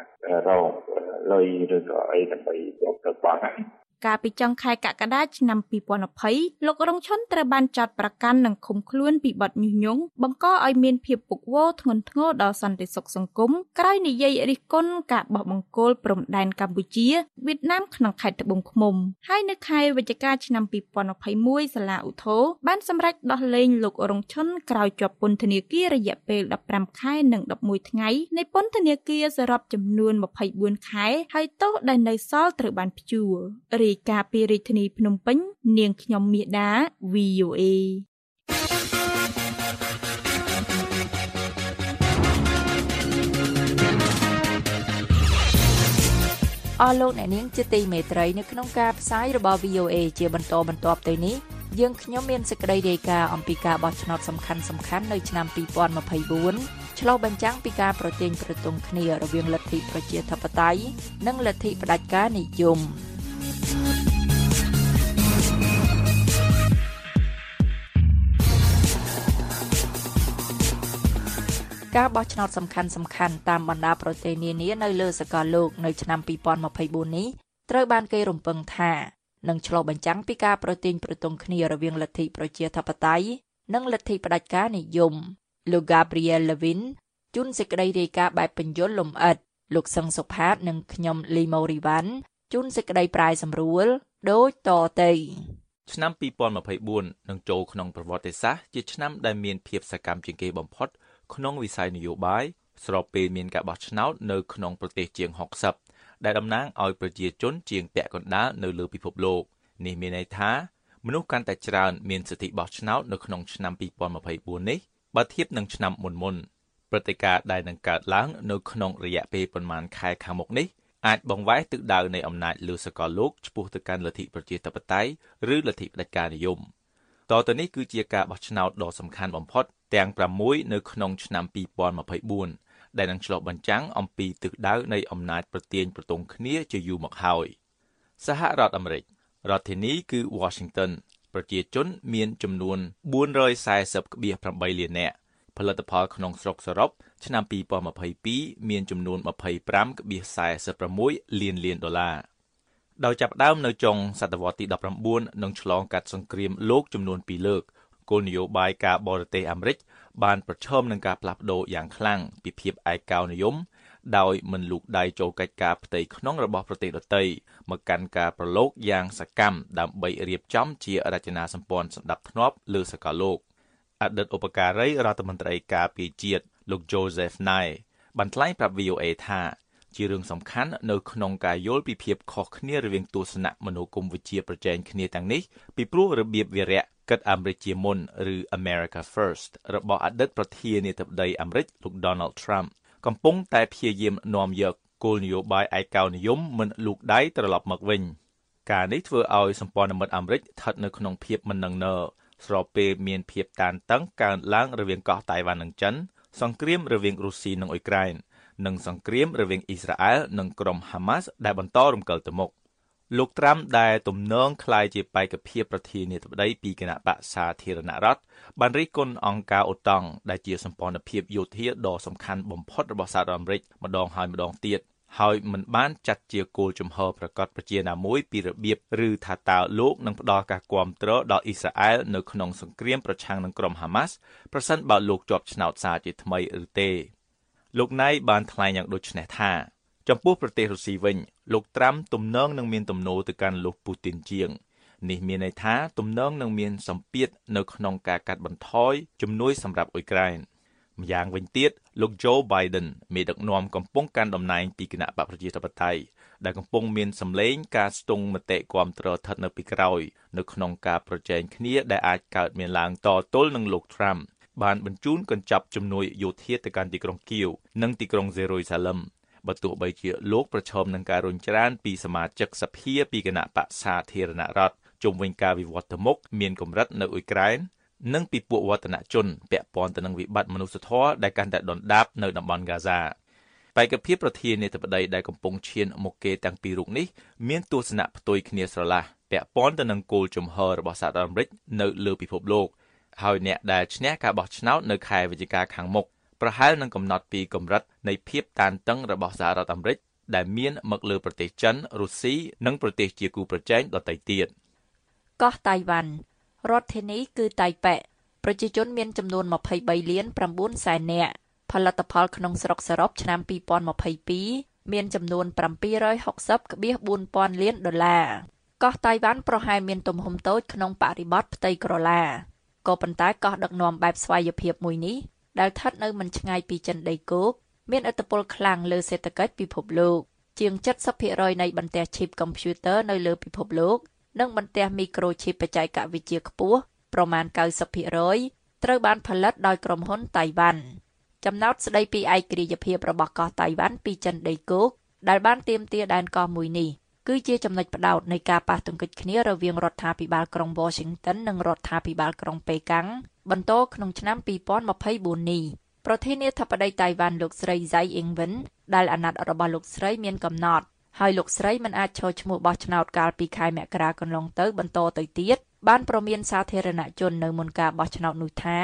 រកលុយឬក៏អីដើម្បីយកទៅបង់ កាលពីចុងខែកក្កដាឆ្នាំ2020លោករងឈុនត្រូវបានចាត់ប្រកាន់និងឃុំខ្លួនពីបទញុះញង់បង្កឲ្យមានភាពពុកវរធ្ងន់ធ្ងរដល់សន្តិសុខសង្គមក្រោយនិយាយរិះគន់ការបោះបង្គោលព្រំដែនកម្ពុជាវៀតណាមក្នុងខេត្តត្បូងឃ្មុំហើយនៅខែវិច្ឆិកាឆ្នាំ2021សាលាឧទ្ធរបានសម្រេចដោះលែងលោករងឈុនក្រោយជាប់ពន្ធនាគាររយៈពេល15ខែនិង11ថ្ងៃនៃពន្ធនាគារសរុបចំនួន24ខែហើយទោសដែលនៅសល់ត្រូវបានព្យួររីរាយការណ៍ពីរាជធានីភ្នំពេញ នាងខ្ញុំមាសដា VOA អស់លោកអ្នកនាងជាទីមេត្រីនៅក្នុងការផ្សាយរបស់ VOA ជាបន្តបន្ទាប់ទៅនេះយើងខ្ញុំមានសេចក្តីរាយការណ៍អំពីការបោះឆ្នោតសំខាន់សំខាន់នៅឆ្នាំ2024ឆ្លុះបញ្ចាំងពីការប្រជែងប្រទង់គ្នារវាងលទ្ធិប្រជាធិបតេយ្យនិងលទ្ធិផ្ដាច់ការនិយម។ ការបោះឆ្នោតសំខាន់សំខាន់តាមបណ្ដាប្រទេសនានានៅលើសកលលោកនៅឆ្នាំ2024នេះត្រូវបានគេរំពឹងថានឹងឆ្លុះបញ្ចាំងពីការប្រទាញប្រទង់គ្នារវាងលទ្ធិប្រជាធិបតេយ្យនិងលទ្ធិផ្ដាច់ការនិយមលោក Gabriel Levin ជូនសេចក្តីរាយការណ៍បែបបញ្យលលំអិតលោកសឹងសុផាត និងខ្ញុំលីម៉ូរីវ៉ាន់ ជូនសេចក្តីប្រាយសម្រួលដូចតទៅឆ្នាំ2024នឹងចូលក្នុងប្រវត្តិសាស្ត្រជាឆ្នាំដែលមានភាពសកម្មជាងគេបំផុត ក្នុងវិស័យនយោបាយស្របពេលមានការបោះឆ្នោតនៅក្នុងប្រទេសជាង60ដែលតំណាងឲ្យប្រជាជនជាងពាក់កណ្ដាលនៅលើពិភពលោកនេះមានន័យថាមនុស្សកាន់តែច្រើនមានសិទ្ធិបោះឆ្នោតនៅក្នុងឆ្នាំ2024នេះបើធៀបនឹងឆ្នាំមុនមុនព្រឹត្តិការណ៍ដែលនឹងកើតឡើងនៅក្នុងរយៈពេលប្រមាណខែខាងមុខនេះ អាចបង្វែរទិសដៅនៃអំណាចលើសកលលោកឆ្ពោះទៅកាន់លទ្ធិប្រជាធិបតេយ្យឬលទ្ធិផ្ដាច់ការនិយមតទៅនេះគឺជាការបោះឆ្នោតដ៏សំខាន់បំផុតទាំង6នៅក្នុងឆ្នាំ2024ដែលនឹងឆ្លុះបញ្ចាំងអំពីទិសដៅនៃអំណាចប្រទាញប្រទង់គ្នាជាយូរមកហើយសហរដ្ឋអាមេរិករដ្ឋធានីគឺ Washington ប្រជាជនមានចំនួន440.8លាននាក់ ផលិតផលក្នុងស្រុកសរុបឆ្នាំ2022មានចំនួន25.46លានលានដុល្លារដោយចាប់ផ្ដើមនៅចុងសតវត្សទី19និងឆ្លងកាត់សង្គ្រាមលោកចំនួន2លើកគោលនយោបាយការបរទេសអាមេរិកបានប្រឈមនឹងការផ្លាស់ប្ដូរយ៉ាងខ្លាំងពីភាពឯកោនិយមដោយមិនលូកដៃចូលកិច្ចការផ្ទៃក្នុងរបស់ប្រទេសដទៃមកកាន់ការប្រឡូកយ៉ាងសកម្មដើម្បីរៀបចំជារចនាសម្ព័ន្ធសម្ដាប់ធ្នាប់លើសកលលោក អតីតឧបការីរដ្ឋមន្ត្រីការពារជាតិលោក Joseph Nye បានថ្លែងប្រាប់ VOA ថាជារឿងសំខាន់នៅក្នុងការយល់ពីភាពខុសគ្នារវាងទស្សនៈមនោគមវិជ្ជាប្រជែងគ្នាទាំងនេះពីព្រោះរបៀបវារៈគិតអាមេរិកជាមុនឬ America First របស់អតីតប្រធានាធិបតីអាមេរិកលោក Donald Trump កំពុងតែព្យាយាមនាំយកគោលនយោបាយឯកោនិយមមិនលូកដៃត្រឡប់មកវិញការនេះធ្វើឲ្យសម្ព័ន្ធមិត្តអាមេរិកស្ថិតនៅក្នុងភាពមិននឹងណឺ ស្របពេលមានភាពតានតឹងកើនឡើងរវាងកោះតៃវ៉ាន់និងចិន សង្គ្រាមរវាងរុស្ស៊ីនិងអ៊ុយក្រែននិងសង្គ្រាមរវាងអ៊ីស្រាអែលនិងក្រុមហាម៉ាស់ដែលបន្តរំកិលទៅមុខលោកត្រាំដែលទំនងคล้ายជាបេក្ខភាពប្រធានាធិបតីពីគណៈបកសាធារណរដ្ឋបានរិះគន់អង្គការអូតង់ដែលជាសម្ព័ន្ធភាពយោធាដ៏សំខាន់បំផុតរបស់សហរដ្ឋអាមេរិកម្ដងហើយម្ដងទៀត ហើយមិនបានចាត់ជាគោលជំហរប្រកាសប្រជាណាមួយពីរបៀបឬថាតើលោកនឹងផ្ដល់ការគាំទ្រដល់អ៊ីស្រាអែលនៅក្នុងសង្គ្រាមប្រឆាំងនឹងក្រុមហាម៉ាស់ប្រសិនបើលោកជាប់ឆ្នោតសារជាថ្មីឬទេលោកណៃបានថ្លែងយ៉ាងដូចនេះថាចំពោះប្រទេសរុស្ស៊ីវិញលោកត្រាំទំនងនឹងមានទំនោរទៅកាន់លោកពូទីនជាងនេះមានន័យថាទំនងនឹងមានសម្ពាធនៅក្នុងការកាត់បន្ថយជំនួយសម្រាប់អ៊ុយក្រែនម្យ៉ាងវិញទៀត លោក Joe Biden មេដឹកនាំកំពុងកាន់តំណែងពីគណៈបកប្រជាធិបតេយ្យដែលកំពុងមានសម្លេងការស្ទង់មតិគាំទ្រស្ថិតនៅពីក្រោយនៅក្នុងការប្រជែងគ្នាដែលអាចកើតមានឡើងតទល់នឹងលោក Trump បានបញ្ជូនកញ្ចប់ជំនួយយោធាទៅកាន់ទីក្រុងគៀវនិងទីក្រុងសេរុយសាឡឹមបើទោះបីជាលោកប្រឈមនឹងការរុញច្រានពីសមាជិកសភាពីគណៈបកសាធារណរដ្ឋជុំវិញការវិវត្តទៅមុខមានកម្រិតនៅអ៊ុយក្រែន និងពីពួកវឌ្ឍនជនពាក់ព័ន្ធទៅនឹងវិបត្តិមនុស្សធម៌ដែលកាន់តែដុនដាបនៅតំបន់ហ្គាហ្សាបេក្ខភាពប្រធានាធិបតីដែលកំពុងឈានមុខគេទាំងពីររូបនេះមានទស្សនៈផ្ទុយគ្នាស្រឡះពាក់ព័ន្ធទៅនឹងគោលជំហររបស់សហរដ្ឋអាមេរិកនៅលើពិភពលោកហើយអ្នកដែលឈ្នះការបោះឆ្នោតនៅខែវិច្ឆិកាខាងមុខប្រហែលនឹងកំណត់ពីកម្រិតនៃភាពតានតឹងរបស់សហរដ្ឋអាមេរិកដែលមានមកលើប្រទេសចិនរុស្ស៊ីនិងប្រទេសជាគូប្រជែងដទៃទៀតកោះតៃវ៉ាន់ រដ្ឋធានីគឺតៃប៉េប្រជាជនមានចំនួន23លាន9សែននាក់ផលិតផលក្នុងស្រុកសរុបឆ្នាំ2022មានចំនួន760.4000លានដុល្លារកោះតៃវ៉ាន់ប្រហែលមានទំហំតូចក្នុងបរិបទផ្ទៃក្រឡាក៏ប៉ុន្តែកោះដឹកនាំបែបស្វ័យភាពមួយនេះដែលស្ថិតនៅមិនឆ្ងាយពីចិនដីគោកមានឥទ្ធិពលខ្លាំងលើសេដ្ឋកិច្ចពិភពលោកជាង70%នៃបន្ទះឈីបកុំព្យូទ័រនៅលើពិភពលោក និងបន្ទះមីក្រូឈីបបច្ចេកវិទ្យាខ្ពស់ប្រមាណ90%ត្រូវបានផលិតដោយក្រុមហ៊ុនតៃវ៉ាន់ចំណោទស្ដីពីឯករាជ្យភាពរបស់កោះតៃវ៉ាន់ពីចិនដីគោកដែលបានទាមទារដែនកោះមួយនេះគឺជាចំណុចផ្ដោតនៃការប៉ះទង្គិចគ្នារវាងរដ្ឋាភិបាលក្រុង Washington និងរដ្ឋាភិបាលក្រុងប៉េកាំងបន្តក្នុងឆ្នាំ2024នេះប្រធានាធិបតីតៃវ៉ាន់លោកស្រីហ្សៃអ៊ីងវិនដែលអាណត្តិរបស់លោកស្រីមានកំណត់ ហើយលោកស្រីមិនអាចឈរឈ្មោះបោះឆ្នោតកាលពីខែមករាកន្លងទៅបន្តទៅទៀតបានប្រមានសាធារណជននៅមុនការបោះឆ្នោតនោះថា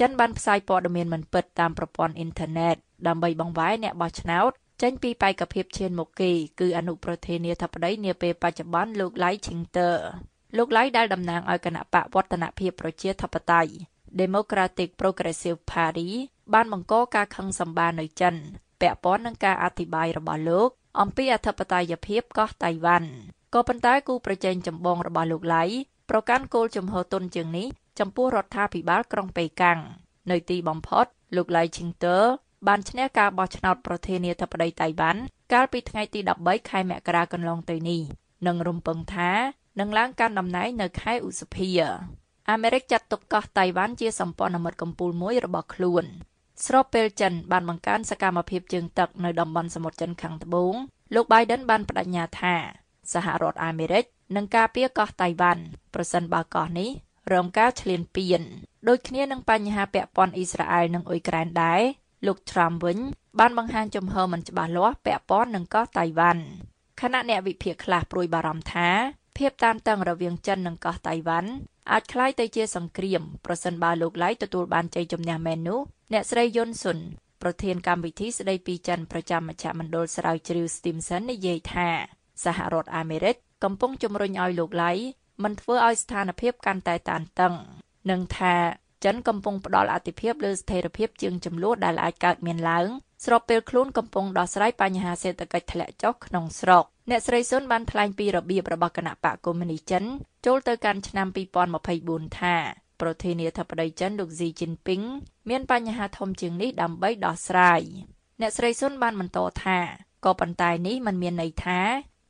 ចិនបានផ្សាយព័ត៌មានមិនពិតតាមប្រព័ន្ធអ៊ីនធឺណិតដើម្បីបង្វែរអ្នកបោះឆ្នោតចេញពីបេក្ខភាពឈានមុខគេគឺអនុប្រធានាធិបតីនាពេលបច្ចុប្បន្នលោកឡៃឈីងទ័រលោកឡៃដែលតំណាងឲ្យគណៈបកវឌ្ឍនភាពប្រជាធិបតេយ្យ Democratic Progressive Party បានបង្កការខឹងសម្បារនៅចិនពាក់ព័ន្ធនឹងការអធិប្បាយរបស់លោក អំពីអធិបតេយ្យភាពកោះតៃវ៉ាន់ក៏ប៉ុន្តែគូប្រជែងចម្បងរបស់លោកឡៃប្រកាន់គោលជំហរទុនជាងនេះចំពោះរដ្ឋាភិបាលក្រុងប៉េកាំងនៅទីបំផុតលោកឡៃឈីងទ័របានឈ្នះការបោះឆ្នោតប្រធានាធិបតីតៃវ៉ាន់កាលពីថ្ងៃទី13ខែមករាកន្លងទៅនេះនិងរំពឹងថានឹងឡើងកាន់តំណែងនៅខែឧសភាអាមេរិកចាត់ទុកកោះតៃវ៉ាន់ជាសម្ព័ន្ធមិត្តកំពូលមួយរបស់ខ្លួន ស្របពេលចិនបានបង្កើនសកម្មភាពជើងទឹកនៅតំបន់សមុទ្រចិនខាងត្បូងលោក Biden បានបដិញ្ញាថាសហរដ្ឋអាមេរិកនឹងការពារកោះតៃវ៉ាន់ប្រសិនបើកោះនេះរងការឈ្លានពានដូចគ្នានឹងបញ្ហាពាក់ព័ន្ធអ៊ីស្រាអែលនិងអ៊ុយក្រែនដែរលោក Trump វិញ បានបង្ហាញជំហរមិនច្បាស់លាស់ពាក់ព័ន្ធនឹងកោះតៃវ៉ាន់ខណៈអ្នកវិភាគខ្លះព្រួយបារម្ភថា ភាពតានតឹងរវាងចិននិងកោះតៃវ៉ាន់អាចក្លាយទៅជាសង្គ្រាមប្រសិនបើលោកឡៃទទួលបានជ័យជំនះមែននោះអ្នកស្រីយុនស៊ុនប្រធានកម្មវិធីស្ដីពីចិនប្រចាំមជ្ឈមណ្ឌលស្រាវជ្រាវ Stimson និយាយថាសហរដ្ឋអាមេរិកកំពុងជំរុញឲ្យលោកឡៃមិនធ្វើឲ្យស្ថានភាពកាន់តែតានតឹង និងថាចិនកំពុងផ្ដល់អាទិភាពលើស្ថិរភាពជាងចំនួនដែលអាចកើតមានឡើងស្របពេលខ្លួនកំពុងដោះស្រាយបញ្ហាសេដ្ឋកិច្ចធ្លាក់ចុះក្នុងស្រុក អ្នកស្រីស៊ុនបានថ្លែងពីរបៀបរបស់គណៈបកកុម្មុយនីចិនចូលទៅកាន់ឆ្នាំ2024ថាប្រធានាធិបតីចិនលោកស៊ីជីនពីងមានបញ្ហាធំជាងនេះដើម្បីដោះស្រាយអ្នកស្រីស៊ុនបានបន្តថាក៏ប៉ុន្តែនេះមិនមានន័យថា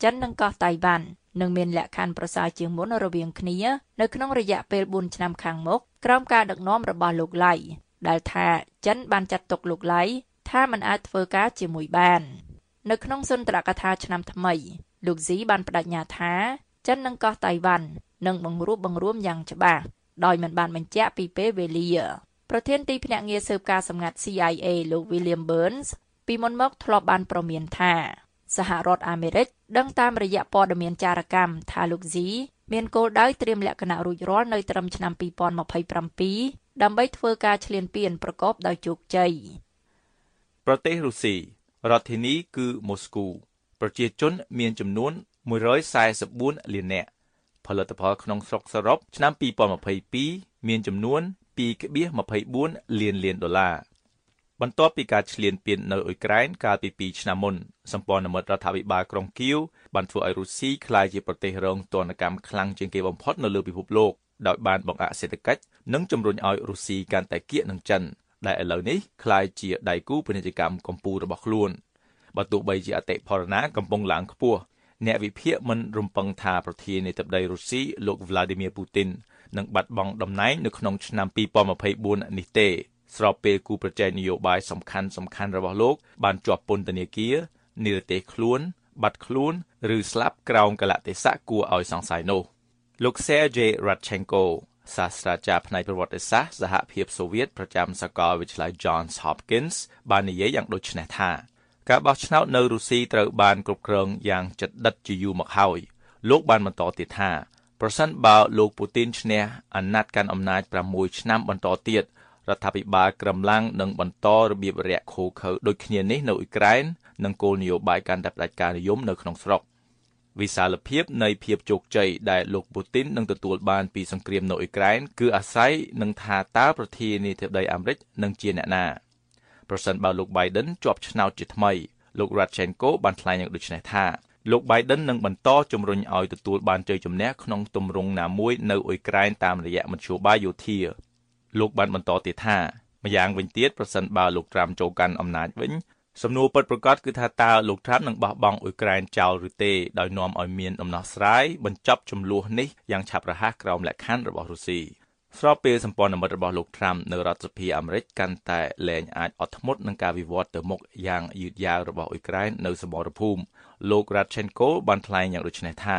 ចិននិងកោះតៃវ៉ាន់នឹងមានលក្ខខណ្ឌប្រសើរជាងមុនរវាងគ្នានៅក្នុងរយៈពេល4ឆ្នាំខាងមុខក្រោមការដឹកនាំរបស់លោកឡៃដែលថាចិនបានចាត់ទុកលោកឡៃថាមិនអាចធ្វើការជាមួយបាន នៅក្នុងសុន្ទរកថាឆ្នាំថ្មី លោកស៊ីបានបដិញ្ញាថាចិននិងកោះតៃវ៉ាន់នឹងបង្រួបបង្រួមយ៉ាងច្បាស់ដោយមិនបានបញ្ជាក់ពីពេលវេលាប្រធានទីភ្នាក់ងារស៊ើបការសម្ងាត់ CIA លោក William Burns ពីមុនមកធ្លាប់បានប្រមានថាសហរដ្ឋអាមេរិកដឹងតាមរយៈព័ត៌មានចារកម្មថាលោកស៊ីមានគោលដៅត្រៀមលក្ខណៈរួចរាល់នៅត្រឹមឆ្នាំ2027ដើម្បីធ្វើការឈ្លានពានប្រកបដោយជោគជ័យប្រទេសរុស្ស៊ី រដ្ឋធានីគឺម៉ូស្គូប្រជាជនមានចំនួន144លាននាក់ផលិតផលក្នុងស្រុកសរុបឆ្នាំ2022មានចំនួន2.24លានលានដុល្លារបន្ទាប់ពីការឈ្លានពាននៅអ៊ុយក្រែនកាលពី2ឆ្នាំមុនសម្ព័ន្ធមិត្តរដ្ឋាភិបាលក្រុងគៀវបានធ្វើឲ្យរុស្ស៊ីក្លាយជាប្រទេសរងទណ្ឌកម្មខ្លាំងជាងគេបំផុតនៅលើពិភពលោកដោយបានបង្អាក់សេដ្ឋកិច្ចនិងជំរុញឲ្យរុស្ស៊ីកាន់តែគៀកនឹងចិន ដែលឥឡូវនេះក្លាយជាដៃគូពាណិជ្ជកម្មកំពូលរបស់ខ្លួនបើទោះបីជាអតិផរណាកំពុងឡើងខ្ពស់អ្នកវិភាគមិនរំពឹងថាប្រធានាធិបតីរុស្ស៊ីលោក Vladimir Putin នឹងបាត់បង់តំណែងនៅក្នុងឆ្នាំ2024នេះទេស្របពេលគូប្រជែងនយោបាយសំខាន់សំខាន់របស់លោក បានជាប់ពន្ធនាគារនិរទេសខ្លួន បាត់ខ្លួន ឬស្លាប់ក្រោមកលៈទេសៈគួរឲ្យសង្ស័យនោះលោក Sergei Radchenko សាស្ត្រាចារ្យផ្នែកប្រវត្តិសាស្ត្រសហភាពសូវៀតប្រចាំសាកលវិទ្យាល័យ Johns Hopkins បាននិយាយយ៉ាងដូចនេះថាការបោះឆ្នោតនៅរុស្ស៊ីត្រូវបានគ្រប់គ្រងយ៉ាងជិតដិតជាយូរមកហើយលោកបានបន្តទៀតថាប្រសិនបើលោកពូទីនឈ្នះអាណត្តិកាន់អំណាច6ឆ្នាំបន្តទៀតរដ្ឋាភិបាលក្រំឡាំងនឹងបន្តរបៀបរាក់ខូខើដូចគ្នានេះនៅអ៊ុយក្រែននិងគោលនយោបាយកាន់តែផ្ដាច់ការនិយមនៅក្នុងស្រុក វិសាលភាពនៃភាពជោគជ័យដែលលោកពូទីននឹងទទួលបានពីសង្គ្រាមនៅអ៊ុយក្រែនគឺអាស្រ័យនឹងថាតើប្រធានាធិបតីអាមេរិកនឹងជាអ្នកណាប្រសិនបើលោក Biden ជាប់ឆ្នោតជាថ្មីលោក Radchenko បានថ្លែងយ៉ាងដូចនេះថាលោក Biden នឹងបន្តជំរុញឲ្យទទួលបានជ័យជំនះក្នុងទម្រង់ណាមួយនៅអ៊ុយក្រែនតាមរយៈមធ្យោបាយយោធាលោកបានបន្តទៀតថាម្យ៉ាងវិញទៀតប្រសិនបើលោកត្រាំចូលកាន់អំណាចវិញ សំណួរពិតប្រាកដគឺថាតើលោកត្រាំនឹងបោះបង់អ៊ុយក្រែនចោលឬទេដោយនាំឲ្យមានដំណោះស្រាយបញ្ចប់ចំនួននេះយ៉ាងឆាប់រហ័សក្រោមលក្ខខណ្ឌរបស់រុស្ស៊ីស្របពេលសម្ព័ន្ធមិត្តរបស់លោកត្រាំនៅរដ្ឋសភាអាមេរិកកាន់តែលែងអាចអត់ធ្មត់នឹងការវិវត្តទៅមុខយ៉ាងយឺតយ៉ាវរបស់អ៊ុយក្រែននៅសមរភូមិលោក Radchenko បានថ្លែងយ៉ាងដូចនេះថា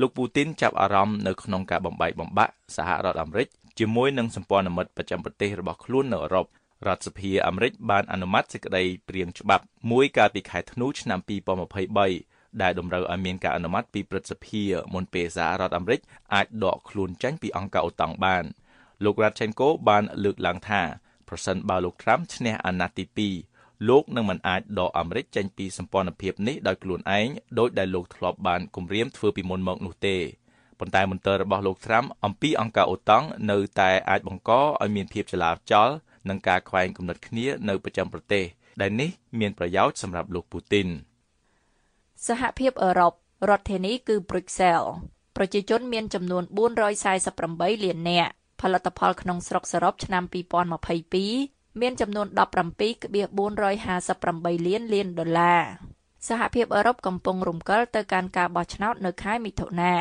លោកពូទីនចាប់អារម្មណ៍នៅក្នុងការបំបែកបំបាក់សហរដ្ឋអាមេរិកជាមួយនឹងសម្ព័ន្ធមិត្តប្រចាំប្រទេសរបស់ខ្លួននៅអឺរ៉ុប រដ្ឋសភាអាមេរិកបានអនុម័តសេចក្តីព្រាងច្បាប់មួយកាលពីខែធ្នូឆ្នាំ2023ដែលតម្រូវឲ្យមានការអនុម័តពីព្រឹទ្ធសភាមុនពេលសហរដ្ឋអាមេរិកអាចដកខ្លួនចេញពីអង្គការអូតាំងបានលោក Radchenko បានលើកឡើងថាប្រសិនបើលោក Trump ឈ្នះអាណត្តិទី2លោកនឹងមិនអាចដកអាមេរិកចេញពីសម្ព័ន្ធភាពនេះដោយខ្លួនឯងដោយដែលលោកធ្លាប់បានគម្រាមធ្វើពីមុនមកនោះទេប៉ុប៉ុន្តែមន្ទិលរបស់លោកត្រាំអំពីអង្គការអូតង់នៅតែអាចបង្កឲ្យមានភាពចលាចល និងការខ្វែងគំនិតគ្នានៅប្រចាំប្រទេសដែលនេះមានប្រយោជន៍សម្រាប់លោកពូទីនសហភាពអឺរ៉ុបរដ្ឋធានីគឺប្រុកសែលប្រជាជនមានចំនួន448លាននាក់ផលិតផលក្នុងស្រុកសរុបឆ្នាំ2022មានចំនួន17.458លានលានដុល្លារសហភាពអឺរ៉ុបកំពុងរំកិលទៅកាន់ការបោះឆ្នោតនៅខែមិថុនា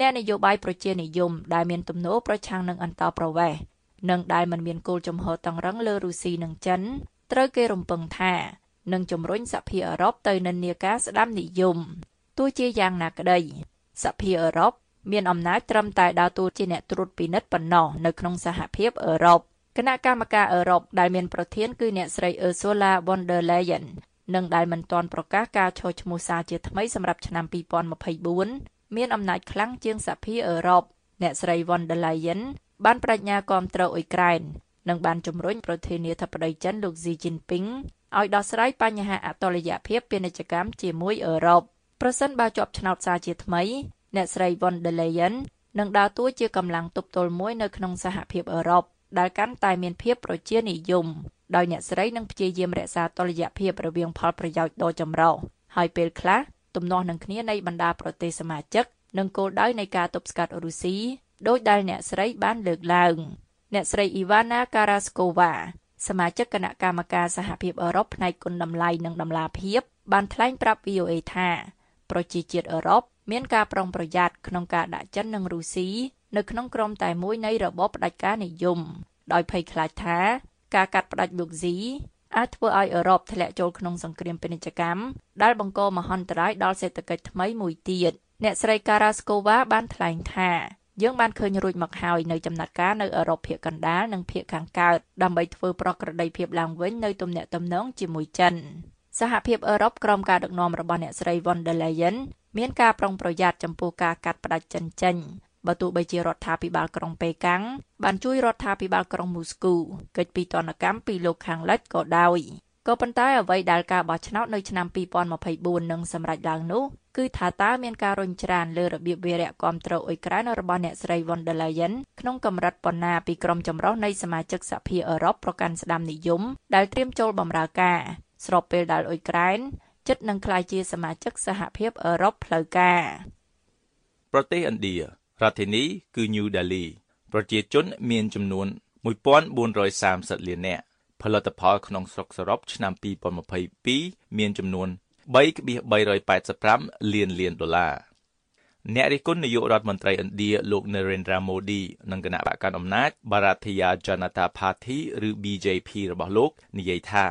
អ្នកនយោបាយប្រជានិយមដែលមានទំនោរប្រឆាំងនឹងអន្តោប្រវេសន៍ និងដែលមិនមានគោលជំហរតឹងរឹងលើរុស្ស៊ីនិងចិនត្រូវគេរំពឹងថានឹងជំរុញសហភាពអឺរ៉ុបទៅនិន្នាការស្ដាំនិយមទោះជាយ៉ាងណាក្តីសហភាពអឺរ៉ុបមានអំណាចត្រឹមតែដើរតួជាអ្នកត្រួតពិនិត្យប៉ុណ្ណោះនៅក្នុងសហភាពអឺរ៉ុបគណៈកម្មការអឺរ៉ុបដែលមានប្រធានគឺអ្នកស្រី Ursula von der Leyen និងដែលមិនទាន់ប្រកាសការឈរឈ្មោះសារជាថ្មីសម្រាប់ឆ្នាំ2024មានអំណាចខ្លាំងជាងសហភាពអឺរ៉ុបអ្នកស្រី von der Leyen បានបដិញ្ញាគាំទ្រអ៊ុយក្រែននិងបានជំរុញប្រធានាធិបតីចិនលោកស៊ីជីនពីងឲ្យដោះស្រាយបញ្ហាអតុល្យភាពពាណិជ្ជកម្មជាមួយអឺរ៉ុបប្រសិនបើជាប់ឆ្នោតសារជាថ្មី អ្នកស្រី von der Leyen នឹងដើរតួជាកម្លាំងទប់ទល់មួយនៅក្នុងសហភាពអឺរ៉ុបដែលកាន់តែមានភាពប្រជានិយមដោយអ្នកស្រីនឹងព្យាយាមរក្សាតុល្យភាពរវាងផលប្រយោជន៍ដ៏ចម្រុះហើយពេលខ្លះទំនាស់នឹងគ្នានៃបណ្ដាប្រទេសសមាជិកនិងគោលដៅនៃការទប់ស្កាត់រុស្ស៊ី ដោយដែលអ្នកស្រីបានលើកឡើងអ្នកស្រីអ៊ីវ៉ាណាការ៉ាស្កូវ៉ាសមាជិកគណៈកម្មការសហភាពអឺរ៉ុបផ្នែកគុណតម្លៃនិងតម្លាភាព បានថ្លែងប្រាប់ VOA ថាប្រជាជាតិអឺរ៉ុបមានការប្រុងប្រយ័ត្នក្នុងការដាក់ចិននិងរុស្ស៊ីនៅក្នុងក្រុមតែមួយនៃរបបផ្ដាច់ការនិយម ដោយភ័យខ្លាចថា ការកាត់ផ្ដាច់លោកស៊ីអាចធ្វើឲ្យអឺរ៉ុបធ្លាក់ចូលក្នុងសង្គ្រាមពាណិជ្ជកម្មដែលបង្កមហន្តរាយដល់សេដ្ឋកិច្ចថ្មីមួយទៀតអ្នកស្រីការ៉ាស្កូវ៉ាបានថ្លែងថា យើងបានឃើញរួចមកហើយនៅចំណាត់ការនៅអឺរ៉ុបភាគកណ្ដាលនិងភាគខាងកើតដើម្បីធ្វើប្រក្រតីភាពឡើងវិញនៅទំនាក់ទំនងជាមួយចិនសហភាពអឺរ៉ុបក្រោមការដឹកនាំរបស់អ្នកស្រី von der Leyen មានការប្រុងប្រយ័ត្នចំពោះការកាត់ផ្តាច់ចិនចេញបើទោះបីជារដ្ឋាភិបាលក្រុងប៉េកាំងបានជួយរដ្ឋាភិបាលក្រុងមូស្គូកិច្ចពីទណ្ឌកម្មពីលោកខាងលិចក៏ដោយក៏ប៉ុន្តែអ្វីដែលការបោះឆ្នោតនៅឆ្នាំ2024នឹងសម្រេចឡើងនោះ គឺថាតើមានការរុញច្រានលើរបៀបវារៈគ្រប់គ្រងអ៊ុយក្រែនរបស់អ្នកស្រី von der Leyen ក្នុងកម្រិតប៉ុណ្ណាពីក្រុមចម្រុះនៃសមាជិកសហភាពអឺរ៉ុបប្រកាន់ស្ដាំនិយមដែលត្រៀមចូលបម្រើការស្របពេលដែលអ៊ុយក្រែនជិតនឹងក្លាយជាសមាជិកសហភាពអឺរ៉ុបផ្លូវការប្រទេសឥណ្ឌារដ្ឋធានីគឺ New Delhi ប្រជាជនមានចំនួន1430លាននាក់ផលិតផលក្នុងស្រុកសរុបឆ្នាំ2022មានចំនួន 3.385លានលានដុល្លារអ្នករិះគន់នាយករដ្ឋមន្ត្រីឥណ្ឌាលោក Narendra Modi និងគណៈបកកណ្ដាលអំណាច Bharatiya Janata Party ឬ BJP របស់លោកនិយាយថា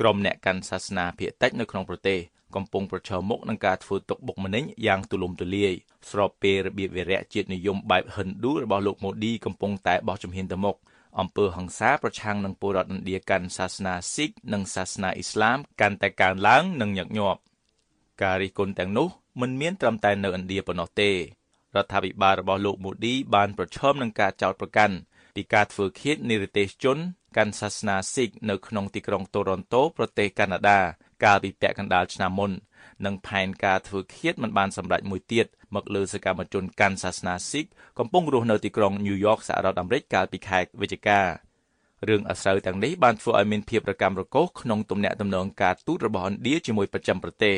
ក្រុមអ្នកកាន់សាសនាភាគតិចនៅក្នុងប្រទេសកំពុងប្រឈមមុខនឹងការធ្វើទុកបុកម្នេញយ៉ាងទូលំទូលាយស្របពេលរបៀបវារៈជាតិនិយមបែបហិណ្ឌូរបស់លោកម៉ូឌីកំពុងតែបោះជំហានទៅមុខ អំពើហិង្សាប្រឆាំងនឹងពលរដ្ឋឥណ្ឌាកាន់សាសនាស៊ីកនិងសាសនាអ៊ីស្លាមកាន់តែកើនឡើងនិងញឹកញាប់ការរិះគន់ទាំងនោះមិនមានត្រឹមតែនៅឥណ្ឌាប៉ុណ្ណោះទេរដ្ឋាភិបាលរបស់លោកម៉ូឌីបានប្រឈមនឹងការចោទប្រកាន់ពីការធ្វើឃាតនិរទេសជនកាន់សាសនាស៊ីកនៅក្នុងទីក្រុងតូរ៉ុនតូប្រទេសកាណាដាកាលពីពាក់កណ្ដាលឆ្នាំមុន និងផែនការធ្វើឃាតមិនបានសម្រេចមួយទៀតមកលើសកម្មជនកាន់សាសនាស៊ីកកំពុងរស់នៅទីក្រុងញូវយ៉កសហរដ្ឋអាមេរិកកាលពីខែវិច្ឆិការឿងអាស្រូវទាំងនេះបានធ្វើឲ្យមានភាពរកាំរកូសក្នុងទំនាក់ទំនងការទូតរបស់ឥណ្ឌាជាមួយប្រចាំប្រទេស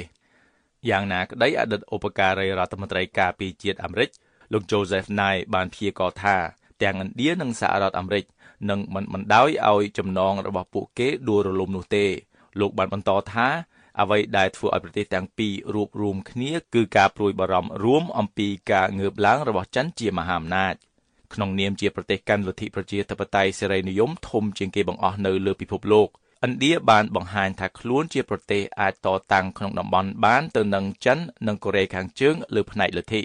យ៉ាងណាក្តីអតីតឧបការីរដ្ឋមន្ត្រីការពារជាតិអាមេរិកលោក Joseph Nye បានព្យាករថាទាំងឥណ្ឌានិងសហរដ្ឋអាមេរិកនឹងមិនបណ្ដោយឲ្យចំណងរបស់ពួកគេដួលរលំនោះទេ លោកបានបន្តថា អ្វីដែលធ្វើឲ្យប្រទេសទាំងពីររួបរวมគ្នាគឺការព្រួយបារម្ភរួមអំពីការងើបឡើងរបស់ចិនជាមហាអំណាចក្នុងនាមជាប្រទេសកាន់លទ្ធិប្រជាធិបតេយ្យសេរីនិយមធំជាងគេបង្អស់នៅលើពិភពលោកឥណ្ឌាបានបង្ហាញថាខ្លួនជាប្រទេសអាចតតាំងក្នុងតំបន់បានទៅនឹងចិននិងកូរ៉េខាងជើងលើផ្នែកលទ្ធិ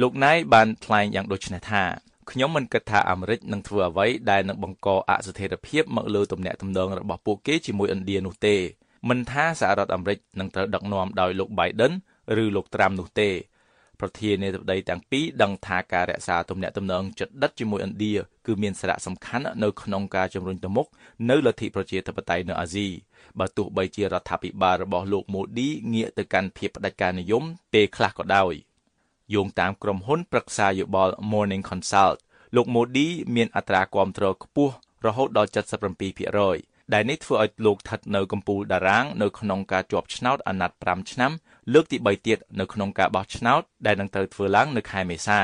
លោកណៃបានថ្លែងយ៉ាងដូចនេះថាខ្ញុំមិនគិតថាអាមេរិកនឹងធ្វើអ្វីដែលនឹងបង្កអស្ថិរភាពមកលើទំនាក់ទំនងរបស់ពួកគេជាមួយឥណ្ឌានោះទេ មិនថាសហរដ្ឋអាមេរិកនឹងត្រូវដឹកនាំដោយលោក Biden ឬលោក Trump នោះទេប្រធានាធិបតីទាំងពីរដឹងថាការរក្សាទំនាក់ទំនងជិតដិតជាមួយឥណ្ឌាគឺមានសារៈសំខាន់នៅក្នុងការជំរុញទៅមុខនៅលទ្ធិប្រជាធិបតេយ្យនៅអាស៊ីបើទោះបីជារដ្ឋាភិបាលរបស់លោកម៉ូឌីងាកទៅកាន់ភាពផ្ដាច់ការនិយមពេលខ្លះក៏ដោយយោងតាមក្រុមហ៊ុនប្រឹក្សាយោបល់ Morning Consult លោក Modi មានអត្រាគាំទ្រខ្ពស់រហូតដល់77% ដែលនេះធ្វើឲ្យលោកស្ថិតនៅកំពូលតារាងនៅក្នុងការជាប់ឆ្នោតអាណត្តិ5ឆ្នាំលើកទី3ទៀតនៅក្នុងការបោះឆ្នោតដែលនឹងត្រូវធ្វើឡើងនៅខែមេសា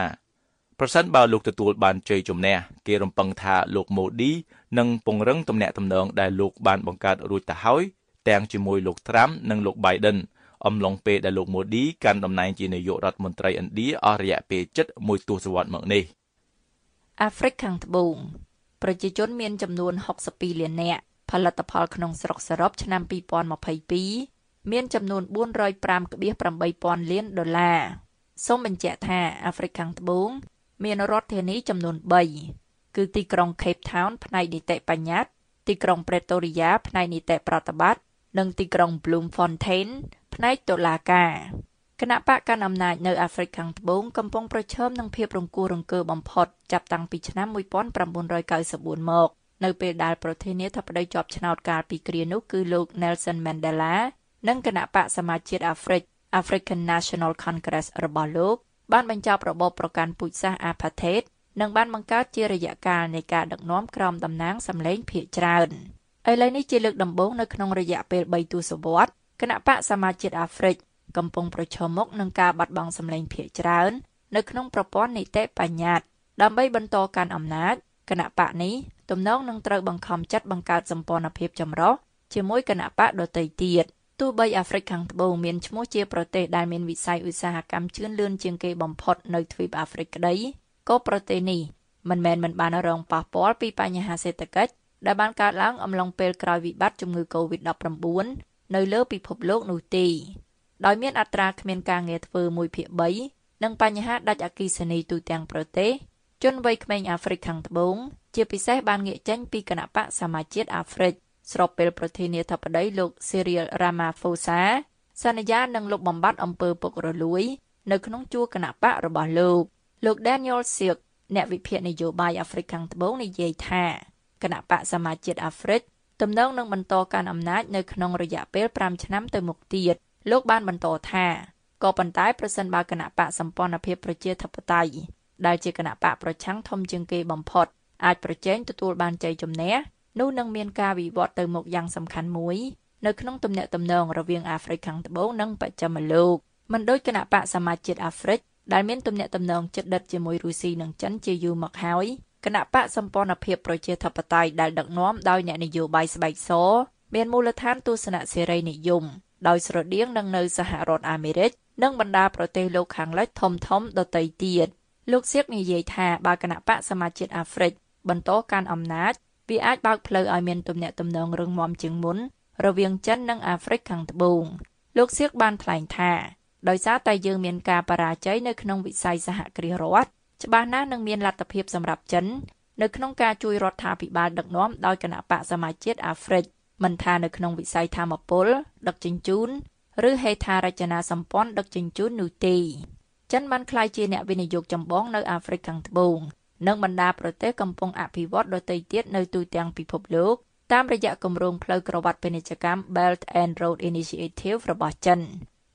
ប្រសិនបើលោកទទួលបានជ័យជំនះគេរំពឹងថាលោកម៉ូឌីនឹងពង្រឹងទំនាក់ទំនងដែលលោកបានបង្កើតរួចទៅហើយទាំងជាមួយលោកត្រាំនិងលោក Biden អំឡុងពេលដែលលោកម៉ូឌីកាន់តំណែងជានាយករដ្ឋមន្ត្រីឥណ្ឌាអស់រយៈពេលជិតមួយទសវត្សរ៍មកនេះអាហ្វ្រិកខាងត្បូងប្រជាជនមានចំនួន62លាននាក់ ផលិតផលក្នុងស្រុកសរុបឆ្នាំ2022មានចំនួន405.8000លានដុល្លារសូមបញ្ជាក់ថាអាហ្វ្រិកខាងត្បូង មានរដ្ឋធានីចំនួន3គឺទីក្រុង Cape Town ផ្នែកនីតិបញ្ញត្តិទីក្រុង Pretoria ផ្នែកនីតិប្រតិបត្តិនិងទីក្រុង Bloemfontein ផ្នែកតុលាការគណៈបកកាន់អំណាចនៅអាហ្វ្រិកខាងត្បូងកំពុងប្រឈមនឹងភាពរង្គោះរង្គើបំផុតចាប់តាំងពីឆ្នាំ1994មក នៅពេលដែលប្រធានាធិបតីជាប់ឆ្នោតកាលពីគ្រានោះគឺលោក Nelson Mandela និងគណៈបកសមាជជាតិអាហ្វ្រិក African National Congress របស់លោកបានបញ្ចប់របបប្រកាន់ពូជសាសន៍ Apartheid និងបានបង្កើតជារយៈកាលនៃការដឹកនាំក្រោមតំណាងសម្លេងភាគច្រើនឥឡូវនេះជាលើកដំបូងនៅក្នុងរយៈពេល3ទសវត្សរ៍គណៈបកសមាជជាតិអាហ្វ្រិកកំពុងប្រឈមមុខនឹងការបាត់បង់សម្លេងភាគច្រើននៅក្នុងប្រព័ន្ធនីតិបញ្ញត្តិដើម្បីបន្តកាន់អំណាចគណៈបកនេះ ទំនងនឹងត្រូវបង្ខំចិត្តបង្កើតសម្ព័ន្ធភាពចម្រុះជាមួយគណៈបកដទៃទៀតទោះបីអាហ្វ្រិកខាងត្បូងមានឈ្មោះជាប្រទេសដែលមានវិស័យឧស្សាហកម្មជឿនលឿនជាងគេបំផុតនៅទ្វីបអាហ្វ្រិកក្តីក៏ប្រទេសនេះមិនមែនមិនបានរងប៉ះពាល់ពីបញ្ហាសេដ្ឋកិច្ចដែលបានកើតឡើងអំឡុងពេលក្រោយវិបត្តិជំងឺ Covid-19 នៅលើពិភពលោកនោះទេដោយមានអត្រាគ្មានការងារធ្វើ1ភាគ3និងបញ្ហាដាច់អគ្គិសនីទូទាំងប្រទេស ជនវ័យក្មេងអាហ្វ្រិកខាងត្បូង ជាពិសេសបានងាកចេញពីគណៈបកសមាជជាតិអាហ្វ្រិកស្របពេលប្រធានាធិបតីលោក Cyril Ramaphosa សន្យានឹងលុបបំបាត់អំពើពុករលួយ នៅក្នុងជួរគណៈបករបស់លោកលោក Daniel Silk អ្នកវិភាគនយោបាយអាហ្វ្រិកខាងត្បូងនិយាយថាគណៈបកសមាជជាតិអាហ្វ្រិកទំនងនឹងបន្តកាន់អំណាចនៅក្នុងរយៈពេល5ឆ្នាំទៅមុខទៀតលោកបានបន្តថាក៏ប៉ុន្តែប្រសិនបើគណៈបកសម្ព័ន្ធភាពប្រជាធិបតេយ្យដែលជាគណៈបកប្រឆាំងធំជាងគេបំផុត អាចប្រជែងទទួលបានជ័យជំនះនោះនឹងមានការវិវត្តទៅមុខយ៉ាងសំខាន់មួយនៅក្នុងទំនាក់ទំនងរវាងអាហ្វ្រិកខាងត្បូងនិងបស្ចិមលោកមិនដូចគណៈបកសមាជជាតិអាហ្វ្រិកដែលមានទំនាក់ទំនងជិតដិតជាមួយរុស្ស៊ីនិងចិនជាយូរមកហើយគណៈបកសម្ព័ន្ធភាពប្រជាធិបតេយ្យដែលដឹកនាំដោយអ្នកនយោបាយស្បែកសមានមូលដ្ឋានទស្សនៈសេរីនិយមដោយស្រដៀងនឹងនៅសហរដ្ឋអាមេរិកនិងបណ្ដាប្រទេសលោកខាងលិចធំធំដទៃទៀតលោកសៀកនិយាយថាបើគណៈបកសមាជជាតិអាហ្វ្រិក បន្តកាន់អំណាចវាអាចបើកផ្លូវឲ្យមានទំនាក់ទំនងរឹងមាំជាងមុន រវាងចិននិងអាហ្វ្រិកខាងត្បូងលោកសៀកបានថ្លែងថាដោយសារតែយើងមានការបរាជ័យនៅក្នុងវិស័យសហគ្រាសរដ្ឋច្បាស់ណាស់នឹងមានលទ្ធភាពសម្រាប់ចិននៅក្នុងការជួយរដ្ឋាភិបាលដឹកនាំដោយគណៈបកសមាជជាតិអាហ្វ្រិកមិនថានៅក្នុងវិស័យធម្មពលដឹកជញ្ជូនឬហេដ្ឋារចនាសម្ព័ន្ធដឹកជញ្ជូននោះទេចិនបានក្លាយជាអ្នកវិនិយោគចម្បងនៅអាហ្វ្រិកខាងត្បូង និងបណ្ដាប្រទេសកំពុងអភិវឌ្ឍដទៃទៀតនៅទូទាំងពិភពលោកតាមរយៈគម្រោងផ្លូវក្រវ៉ាត់ពាណិជ្ជកម្ម Belt and Road Initiative របស់ចិន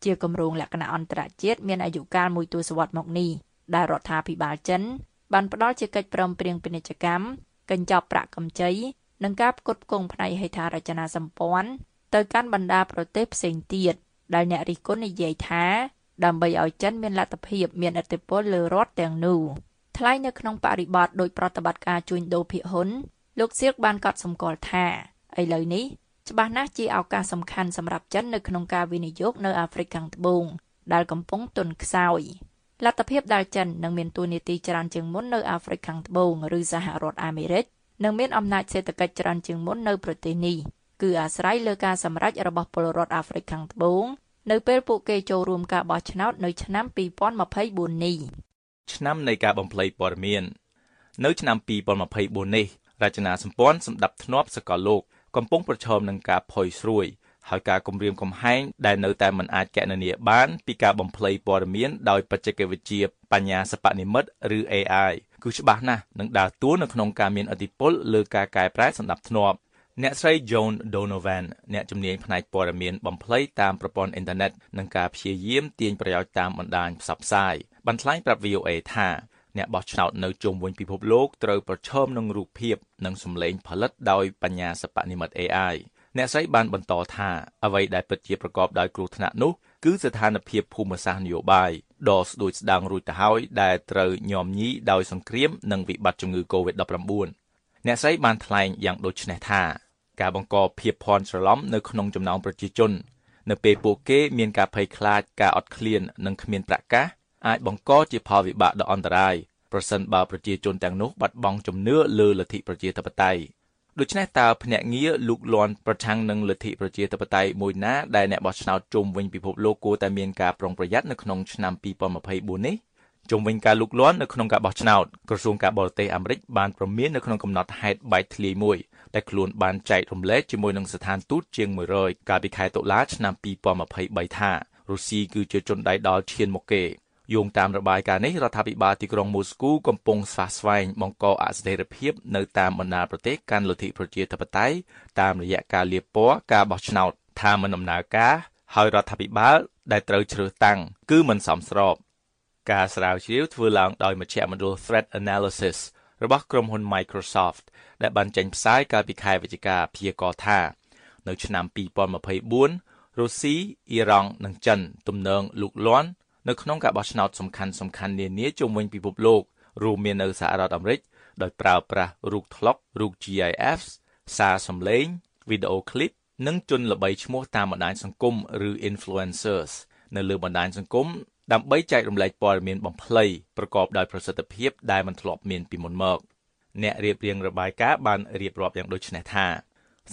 ជាគម្រោងលក្ខណៈអន្តរជាតិមានអាយុកាលមួយទសវត្សរ៍មកនេះដែលរដ្ឋាភិបាលចិន បានផ្ដល់ជាកិច្ចព្រមព្រៀងពាណិជ្ជកម្មកញ្ចប់ប្រាក់កម្ចីនិងការផ្គត់ផ្គង់ផ្នែកហេដ្ឋារចនាសម្ព័ន្ធទៅកាន់បណ្ដាប្រទេសផ្សេងទៀតដែលអ្នករិះគន់និយាយថា ដើម្បីឲ្យចិនមានលទ្ធភាពមានឥទ្ធិពលលើរដ្ឋទាំងនោះ ថ្លែងនៅក្នុងបរិបទដោយប្រតិបត្តិការជួញដូរភាគហ៊ុន លោកសៀកបានកត់សម្គាល់ថាឥឡូវនេះច្បាស់ណាស់ជាឱកាសសំខាន់សម្រាប់ចិននៅក្នុងការវិនិយោគនៅអាហ្វ្រិកខាងត្បូងដែលកំពុងទន់ខ្សោយលទ្ធភាពដែលចិននឹងមានទួនាទីច្រើនជាងមុននៅអាហ្វ្រិកខាងត្បូងឬសហរដ្ឋអាមេរិកនិងមានអំណាចសេដ្ឋកិច្ចច្រើនជាងមុននៅប្រទេសនេះគឺអាស្រ័យលើការសម្រេចរបស់ពលរដ្ឋអាហ្វ្រិកខាងត្បូងនៅពេលពួកគេចូលរួមការបោះឆ្នោតនៅឆ្នាំ2024នេះ ឆ្នាំនៃការបំភ្លៃព័ត៌មាននៅឆ្នាំ2024នេះរចនាសម្ព័ន្ធសម្ដាប់ធ្នាប់សកលលោកកំពុងប្រឈមនឹងការផុយស្រួយហើយការគម្រាមកំហែងដែលនៅតែមិនអាចកណនាបានពីការបំភ្លៃព័ត៌មានដោយបច្ចេកវិទ្យាបញ្ញាសិប្បនិម្មិតឬ AI គឺច្បាស់ណាស់នឹងដើរតួនៅក្នុងការមានឥទ្ធិពលលើការកែប្រែសម្ដាប់ធ្នាប់អ្នកស្រី Joan Donovan អ្នកជំនាញផ្នែកព័ត៌មានបំភ្លៃតាមប្រព័ន្ធអ៊ីនធឺណិតនិងការព្យាយាមទាញប្រយោជន៍តាមបណ្ដាញផ្សព្វផ្សាយ បានថ្លែងប្រាប់ VOA ថាអ្នកបោះឆ្នោតនៅជុំវិញពិភពលោកត្រូវប្រឈមនឹងរូបភាពនិងសំឡេងផលិតដោយបញ្ញាសិប្បនិម្មិត AI អ្នកស្រីបានបន្តថាអ្វីដែលពិតជាប្រកបដោយគ្រោះថ្នាក់នោះគឺស្ថានភាពភូមិសាស្ត្រនយោបាយដ៏ស្ដួយស្ដាងរួចទៅហើយដែលត្រូវញោមញីដោយសង្គ្រាមនិងវិបត្តិជំងឺ Covid-19 អ្នកស្រីបានថ្លែងយ៉ាងដូចនេះថាការបង្កភាពភ័ន្តច្រឡំនៅក្នុងចំណោមប្រជាជន នៅពេលពួកគេមានការភ័យខ្លាចការអត់ឃ្លាននិងគ្មានប្រកាស អាចបង្កជាផលវិបាកដ៏អន្តរាយប្រសិនបើប្រជាជនទាំងនោះបាត់បង់ជំនឿលើលទ្ធិប្រជាធិបតេយ្យដូច្នេះតើភ្នាក់ងារលូកលាន់ប្រឆាំងនឹងលទ្ធិប្រជាធិបតេយ្យមួយណាដែលអ្នកបោះឆ្នោតជុំវិញពិភពលោកគួរតែមានការប្រុងប្រយ័ត្ននៅក្នុងឆ្នាំ2024នេះជុំវិញការលូកលាន់នៅក្នុងការបោះឆ្នោតក្រសួងការបរទេសអាមេរិកបានព្រមាននៅក្នុងកំណត់ហេតុបែកធ្លាយមួយដែលខ្លួនបានចែករំលែកជាមួយនឹងស្ថានទូតជាង100កាលពីខែតុលាឆ្នាំ2023ថារុស្ស៊ីគឺជាជនដៃដល់ឈានមុខគេ យោងតាមរបាយការណ៍នេះរដ្ឋាភិបាលទីក្រុងមូស្គូកំពុងស្វះស្វែងបង្កអស្ថិរភាពនៅតាមបណ្ដាប្រទេសកាន់លទ្ធិប្រជាធិបតេយ្យតាមរយៈការលាបពណ៌ការបោះឆ្នោតថាមិនដំណើរការហើយរដ្ឋាភិបាលដែលត្រូវជ្រើសតាំងគឺមិនសមស្របការស្រាវជ្រាវធ្វើឡើងដោយមជ្ឈមណ្ឌល Threat Analysis របស់ក្រុមហ៊ុន Microsoft ដែលបានចេញផ្សាយកាលពីខែវិច្ឆិកាព្យាករណ៍ថានៅឆ្នាំ2024រុស្ស៊ីអ៊ីរ៉ង់និងចិនទំនងលូកលាន់ នៅក្នុងការបោះឆ្នោតសំខាន់សំខាន់នានាជុំវិញពិភពលោករួមមាននៅសហរដ្ឋអាមេរិកដោយប្រើប្រាស់រូបថ្លុករូប GIF សារសំឡេងវីដេអូឃ្លីបនិងជនល្បីឈ្មោះតាមបណ្ដាញសង្គមឬ influencers នៅលើបណ្ដាញសង្គមដើម្បីចែករំលែកព័ត៌មានបំភ្លៃប្រកបដោយប្រសិទ្ធភាពដែលមិនធ្លាប់មានពីមុនមកអ្នករៀបរៀងរបាយការណ៍បានរៀបរាប់យ៉ាងដូចនេះថា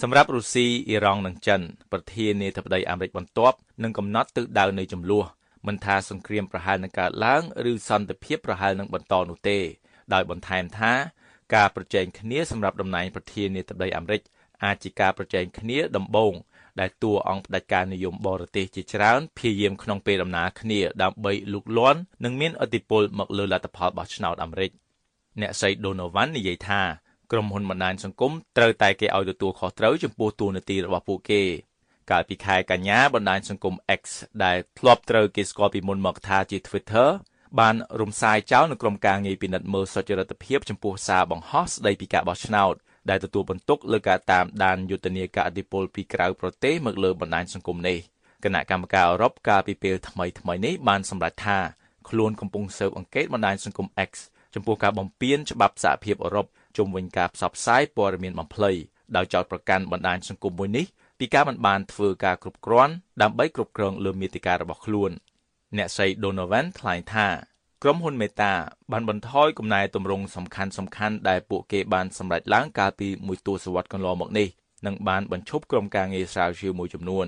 សម្រាប់រុស្ស៊ីអ៊ីរ៉ង់និងចិនប្រធានាធិបតីអាមេរិកបន្ទាប់នឹងកំណត់ទិសដៅនៃចំនួន មិនថាសង្គ្រាមប្រហែលនឹងកើតឡើងឬសន្តិភាពប្រហែលនឹងបន្តនោះទេ ដោយបន្ថែមថាការប្រជែងគ្នាសម្រាប់តំណែងប្រធានាធិបតីអាមេរិកអាចជាការប្រជែងគ្នាដំបូងដែលតួអង្គផ្ដាច់ការនិយមបរទេសជាច្រើនព្យាយាមក្នុងពេលដំណើរគ្នាដើម្បីលូកលាន់និងមានឥទ្ធិពលមកលើលទ្ធផលបោះឆ្នោតអាមេរិកអ្នកស្រី Donovan និយាយថាក្រុមហ៊ុនបណ្ដាញសង្គមត្រូវតែគេឲ្យទទួលខុសត្រូវចំពោះតួនាទីរបស់ពួកគេ កាលពីខែកញ្ញាបណ្ដាញសង្គម X ដែលធ្លាប់ត្រូវគេស្គាល់ពីមុនមកថាជា Twitter បានរំសាយចោលនៅក្រុមការងារពិនិត្យមើលសុចរិតភាពចំពោះសារបង្ហោះស្ដីពីការបោះឆ្នោតដែលទទួលបន្ទុកលើការតាមដានយុទ្ធនាការអធិបុលពីក្រៅប្រទេសមកលើបណ្ដាញសង្គមនេះគណៈកម្មការអឺរ៉ុបកាលពីពេលថ្មីថ្មីនេះបានសម្រេចថាខ្លួនកំពុងស៊ើបអង្កេតបណ្ដាញសង្គម X ចំពោះការបំពានច្បាប់សហភាពអឺរ៉ុបជុំវិញការផ្សព្វផ្សាយព័ត៌មានបំភ្លៃដោយចោទប្រកាន់បណ្ដាញសង្គមមួយនេះ ពីការមិនបានធ្វើការគ្រប់គ្រាន់ដើម្បីគ្រប់គ្រងលើមាតិការបស់ខ្លួនអ្នកស្រី Donovan ថ្លែងថាក្រុមហ៊ុន Meta បានបន្ថយកំណែទម្រង់សំខាន់សំខាន់ដែលពួកគេបានសម្រេចឡើងកាលពីមួយទសវត្សរ៍កន្លងមកនេះនិងបានបញ្ឈប់ក្រុមការងារស្រាវជ្រាវមួយចំនួន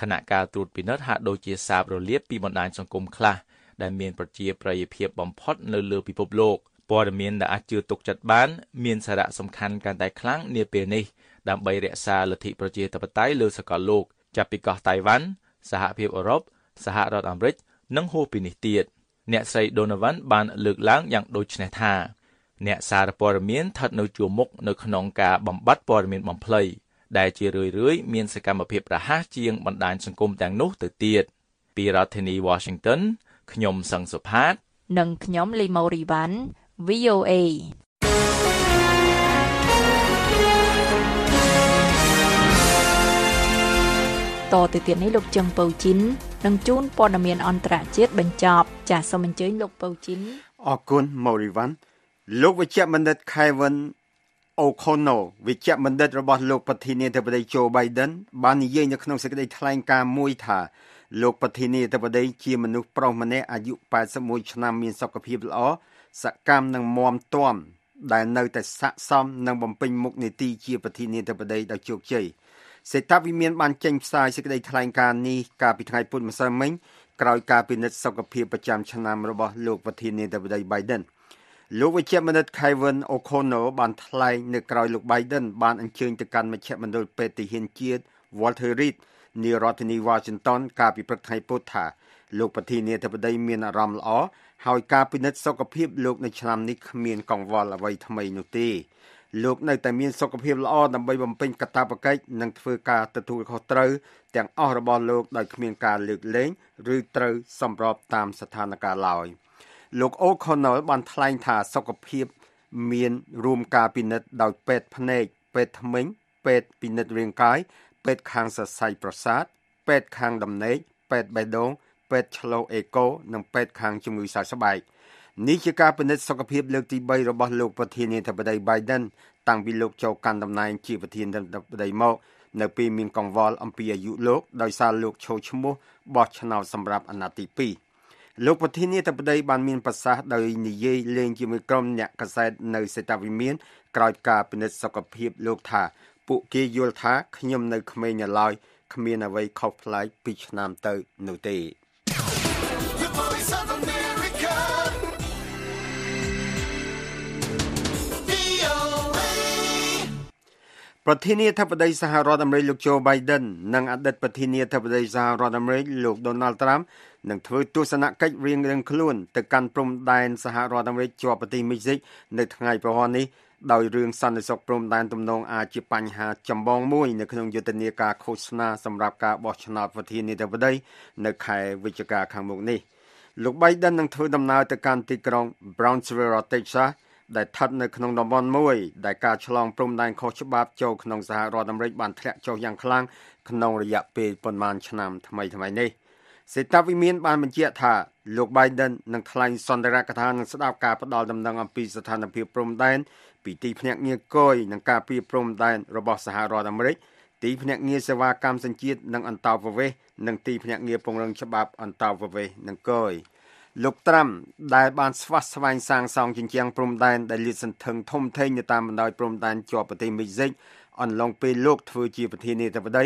ខណៈការត្រួតពិនិត្យហាក់ដូចជាសាបរលាបពីបណ្ដាញសង្គមខ្លះដែលមានប្រជាប្រិយភាពបំផុតនៅលើពិភពលោកព័ត៌មានដែលអាចជឿទុកចិត្តបាន មានសារៈសំខាន់កាន់តែខ្លាំងនាពេលនេះ ដើម្បីរក្សាលទ្ធិប្រជាធិបតេយ្យលើសកលលោកចាប់ពីកោះតៃវ៉ាន់សហភាពអឺរ៉ុបសហរដ្ឋអាមេរិកនិងហួសពីនេះទៀតអ្នកស្រី Donovan បានលើកឡើងយ៉ាងដូចនេះថាអ្នកសារព័ត៌មានស្ថិតនៅជួរមុខនៅក្នុងការបំបត្តិព័ត៌មានបំភ្លៃដែលជារឿយៗមានសកម្មភាពរហ័សជាងបណ្ដាញសង្គមទាំងនោះទៅទៀតពីរដ្ឋធានី Washington ខ្ញុំសង្សុផាត និងខ្ញុំលីម៉ូរីវ៉ាន់ VOA តទៅទៀតនេះលោកចឹងពៅជីននឹងជូនព័ត៌មានអន្តរជាតិបញ្ចប់ ចាសសូមអញ្ជើញលោកពៅជីនអរគុណម៉ូរីវ៉ាន់លោកវិជ្ជបណ្ឌិត Kevin O'Connell វិជ្ជបណ្ឌិតរបស់លោកប្រធានាធិបតី Joe Biden បាននិយាយនៅក្នុងសេចក្តីថ្លែងការណ៍មួយថាលោកប្រធានាធិបតីជាមនុស្សប្រុសម្នាក់អាយុ81ឆ្នាំមានសុខភាពល្អសកម្មនិងមាំទាំដែលនៅតែស័ក្តិសមនឹងបំពេញមុខនីតិជាប្រធានាធិបតីដោយជោគជ័យ សេតាវិមានបានចេញផ្សាយសេចក្តីថ្លែងការណ៍នេះកាលពីថ្ងៃពុធម្សិលមិញក្រោយការពិនិត្យសុខភាពប្រចាំឆ្នាំរបស់លោកប្រធានាធិបតី Biden លោកវិជ្ជបណ្ឌិត Kevin O'Connell បានថ្លែងនៅក្រោយលោក Biden បានអញ្ជើញទៅកាន់មជ្ឈមណ្ឌលពេទ្យទាហានជាតិ Walter Reed នារដ្ឋធានី Washington កាលពីព្រឹកថ្ងៃពុធថាលោកប្រធានាធិបតីមានអារម្មណ៍ល្អហើយការពិនិត្យសុខភាពលោកនៅឆ្នាំនេះគ្មានកង្វល់អ្វីថ្មីនោះទេ លោកនៅតែមានសុខភាពល្អដើម្បីបំពេញកាតព្វកិច្ចនិងធ្វើការទទួលខុសត្រូវទាំងអស់របស់លោកដោយគ្មានការលើកលែងឬត្រូវសម្របតាមស្ថានភាពឡើយលោក O'Connell បានថ្លែងថាសុខភាពមានរួមការពិនិត្យដោយពេទ្យភ្នែកពេទ្យធ្មេញពេទ្យពិនិត្យរាងកាយពេទ្យខាងសរសៃប្រសាទពេទ្យខាងដំណេកពេទ្យបេះដូងពេទ្យឆ្លូអេកូនិងពេទ្យខាងជំងឺសើស្បែក នេះជាការពិនិត្យសុខភាពលើកទី3របស់លោកប្រធានាធិបតី Biden តាំងពីលោកចូលកាន់តំណែងជាប្រធានាធិបតីមកនៅពេលមានកង្វល់អំពីអាយុលោកដោយសារលោកឈោឈ្មោះបោះឆ្នោតសម្រាប់អាណត្តិទី2លោកប្រធានាធិបតីបានមានប្រសាសន៍ដោយនិយាយលេងជាមួយក្រុមអ្នកកសែតនៅសេតាវិមានក្រោយការពិនិត្យសុខភាពលោកថាពួកគេយល់ថាខ្ញុំនៅក្មេងនៅឡើយគ្មានអ្វីខុសប្លែកពីឆ្នាំទៅនោះទេ ប្រធានាធិបតីសហរដ្ឋអាមេរិកលោក Joe Biden និងអតីតប្រធានាធិបតីសហរដ្ឋអាមេរិកលោក Donald Trump នឹងធ្វើទស្សនកិច្ចរៀងៗខ្លួនទៅកាន់ព្រំដែនសហរដ្ឋអាមេរិកជាប់ប្រទេសមិចស៊ិកនៅថ្ងៃប្រហ័ននេះដោយរឿងសន្តិសុខព្រំដែនទំនងអាចជាបញ្ហាចម្បងមួយនៅក្នុងយុទ្ធនាការឃោសនាសម្រាប់ការបោះឆ្នោតប្រធានាធិបតីនៅខែវិច្ឆិកាខាងមុខនេះលោក Biden នឹងធ្វើដំណើរទៅកាន់ទីក្រុង Brownsville, Texas ដែលស្ថិតនៅក្នុងតំបន់មួយដែលការឆ្លងព្រំដែនខុសច្បាប់ចូលក្នុងសហរដ្ឋអាមេរិកបានធ្លាក់ចុះយ៉ាងខ្លាំងក្នុងរយៈពេលប៉ុន្មានឆ្នាំថ្មីៗនេះសេតាវិមានបានបញ្ជាក់ថាលោក Biden នឹងថ្លែងសន្ទរកថានឹងស្ដាប់ការផ្ដល់ដំណឹងអំពីស្ថានភាពព្រំដែនពីទីភ្នាក់ងារគយនិងការពីព្រំដែនរបស់សហរដ្ឋអាមេរិកទីភ្នាក់ងារសេវាកម្មសញ្ជាតិនិងអន្តោប្រវេសន៍និងទីភ្នាក់ងារពង្រឹងច្បាប់អន្តោប្រវេសន៍និងគយ លោកត្រាំដែលបានស្វាស្វែងសាងសង់ជញ្ជាំងព្រំដែនដែលលាតសន្ធឹងធំធេងនៅតាមបណ្ដោយព្រំដែនជាប់ប្រទេសមិចស៊ិកអន្លងពេលលោកធ្វើជាប្រធានាធិបតី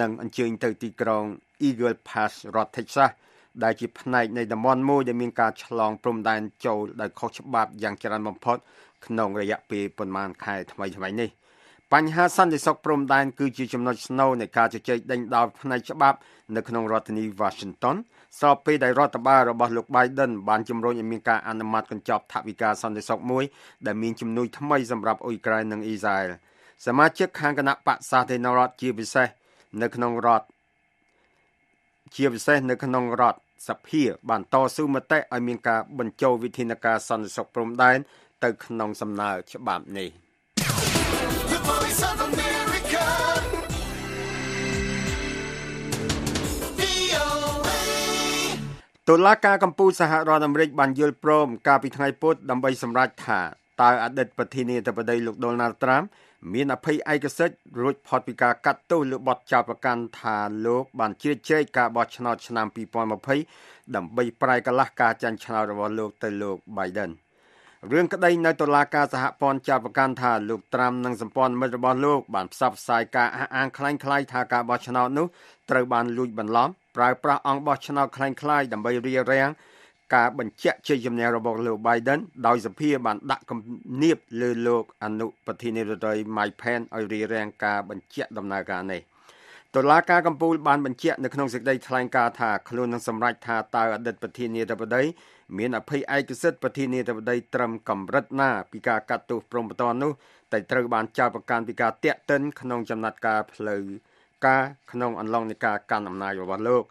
និងអញ្ជើញទៅទីក្រុង Eagle Pass រដ្ឋ Texas ដែលជាផ្នែកនៃតំបន់មួយដែលមានការឆ្លងព្រំដែនចូលដោយខុសច្បាប់យ៉ាងច្រើនបំផុតក្នុងរយៈពេលប៉ុន្មានខែថ្មីៗនេះ បញ្ហាសន្តិសុខព្រំដែនគឺជាចំណុចស្នូលនៃការជជែកដេញដោលផ្នែកច្បាប់នៅក្នុងរដ្ឋធានី Washington ស្របពេលដែលរដ្ឋបាលរបស់លោក Biden បានជំរុញឲ្យមានការអនុម័តកញ្ចប់ថវិកាសន្តិសុខមួយដែលមានជំនួយថ្មីសម្រាប់អ៊ុយក្រែននិងអ៊ីស្រាអែលសមាជិកខាងគណៈបកសាធារណរដ្ឋជាពិសេសនៅក្នុងរដ្ឋជាពិសេសនៅក្នុងរដ្ឋសភាបានតស៊ូមតិឲ្យមានការបញ្ចូលវិធានការសន្តិសុខព្រំដែនទៅក្នុងសំណើច្បាប់នេះ តុលាការកម្ពុជាសហរដ្ឋអាមេរិកបានយល់ព្រមកាលពីថ្ងៃពុធដើម្បីសម្រេចថាតើអតីតប្រធានាធិបតីលោក Donald Trump មានអភ័យឯកសិទ្ធិរួចផុតពីការកាត់ទោសលើបទចោទប្រកាន់ថាលោកបានជ្រៀតជ្រែកការបោះឆ្នោតឆ្នាំ2020ដើម្បីប្រែកលាស់ការចាញ់ឆ្នោតរបស់លោកទៅលោក Biden រឿងក្តីនៅតុលាការសហព័ន្ធចោទប្រកាន់ថាលោកត្រាំនិងសម្ព័ន្ធមិត្តរបស់លោកបានផ្សព្វផ្សាយការអះអាងคล้ายៗថាការបោះឆ្នោតនោះត្រូវបានលួចបន្លំប្រើប្រាស់អង្គបោះឆ្នោតคล้ายៗដើម្បីរារាំងការបញ្ជាក់ជ័យជំនះរបស់លោក Biden ដោយសភាបានដាក់គំនាបលើលោកអនុប្រធានាធិបតី Mike Pence ឲ្យរារាំងការបញ្ជាក់ដំណើរការនេះតុលាការកំពូលបានបញ្ជាក់នៅក្នុងសេចក្តីថ្លែងការណ៍ថាខ្លួននឹងសម្រេចថាតើអតីតប្រធានាធិបតី មានអភ័យឯកសិទ្ធិប្រធានាធិបតីត្រឹមកម្រិតណាពីការកាត់ទោសព្រំប្រទាននោះតែត្រូវបានចោទប្រកាន់ពីការតាក់ទិនក្នុងចំណាត់ការផ្លូវការក្នុងអន្លង់នៃការកាន់អំណាចរបស់លោក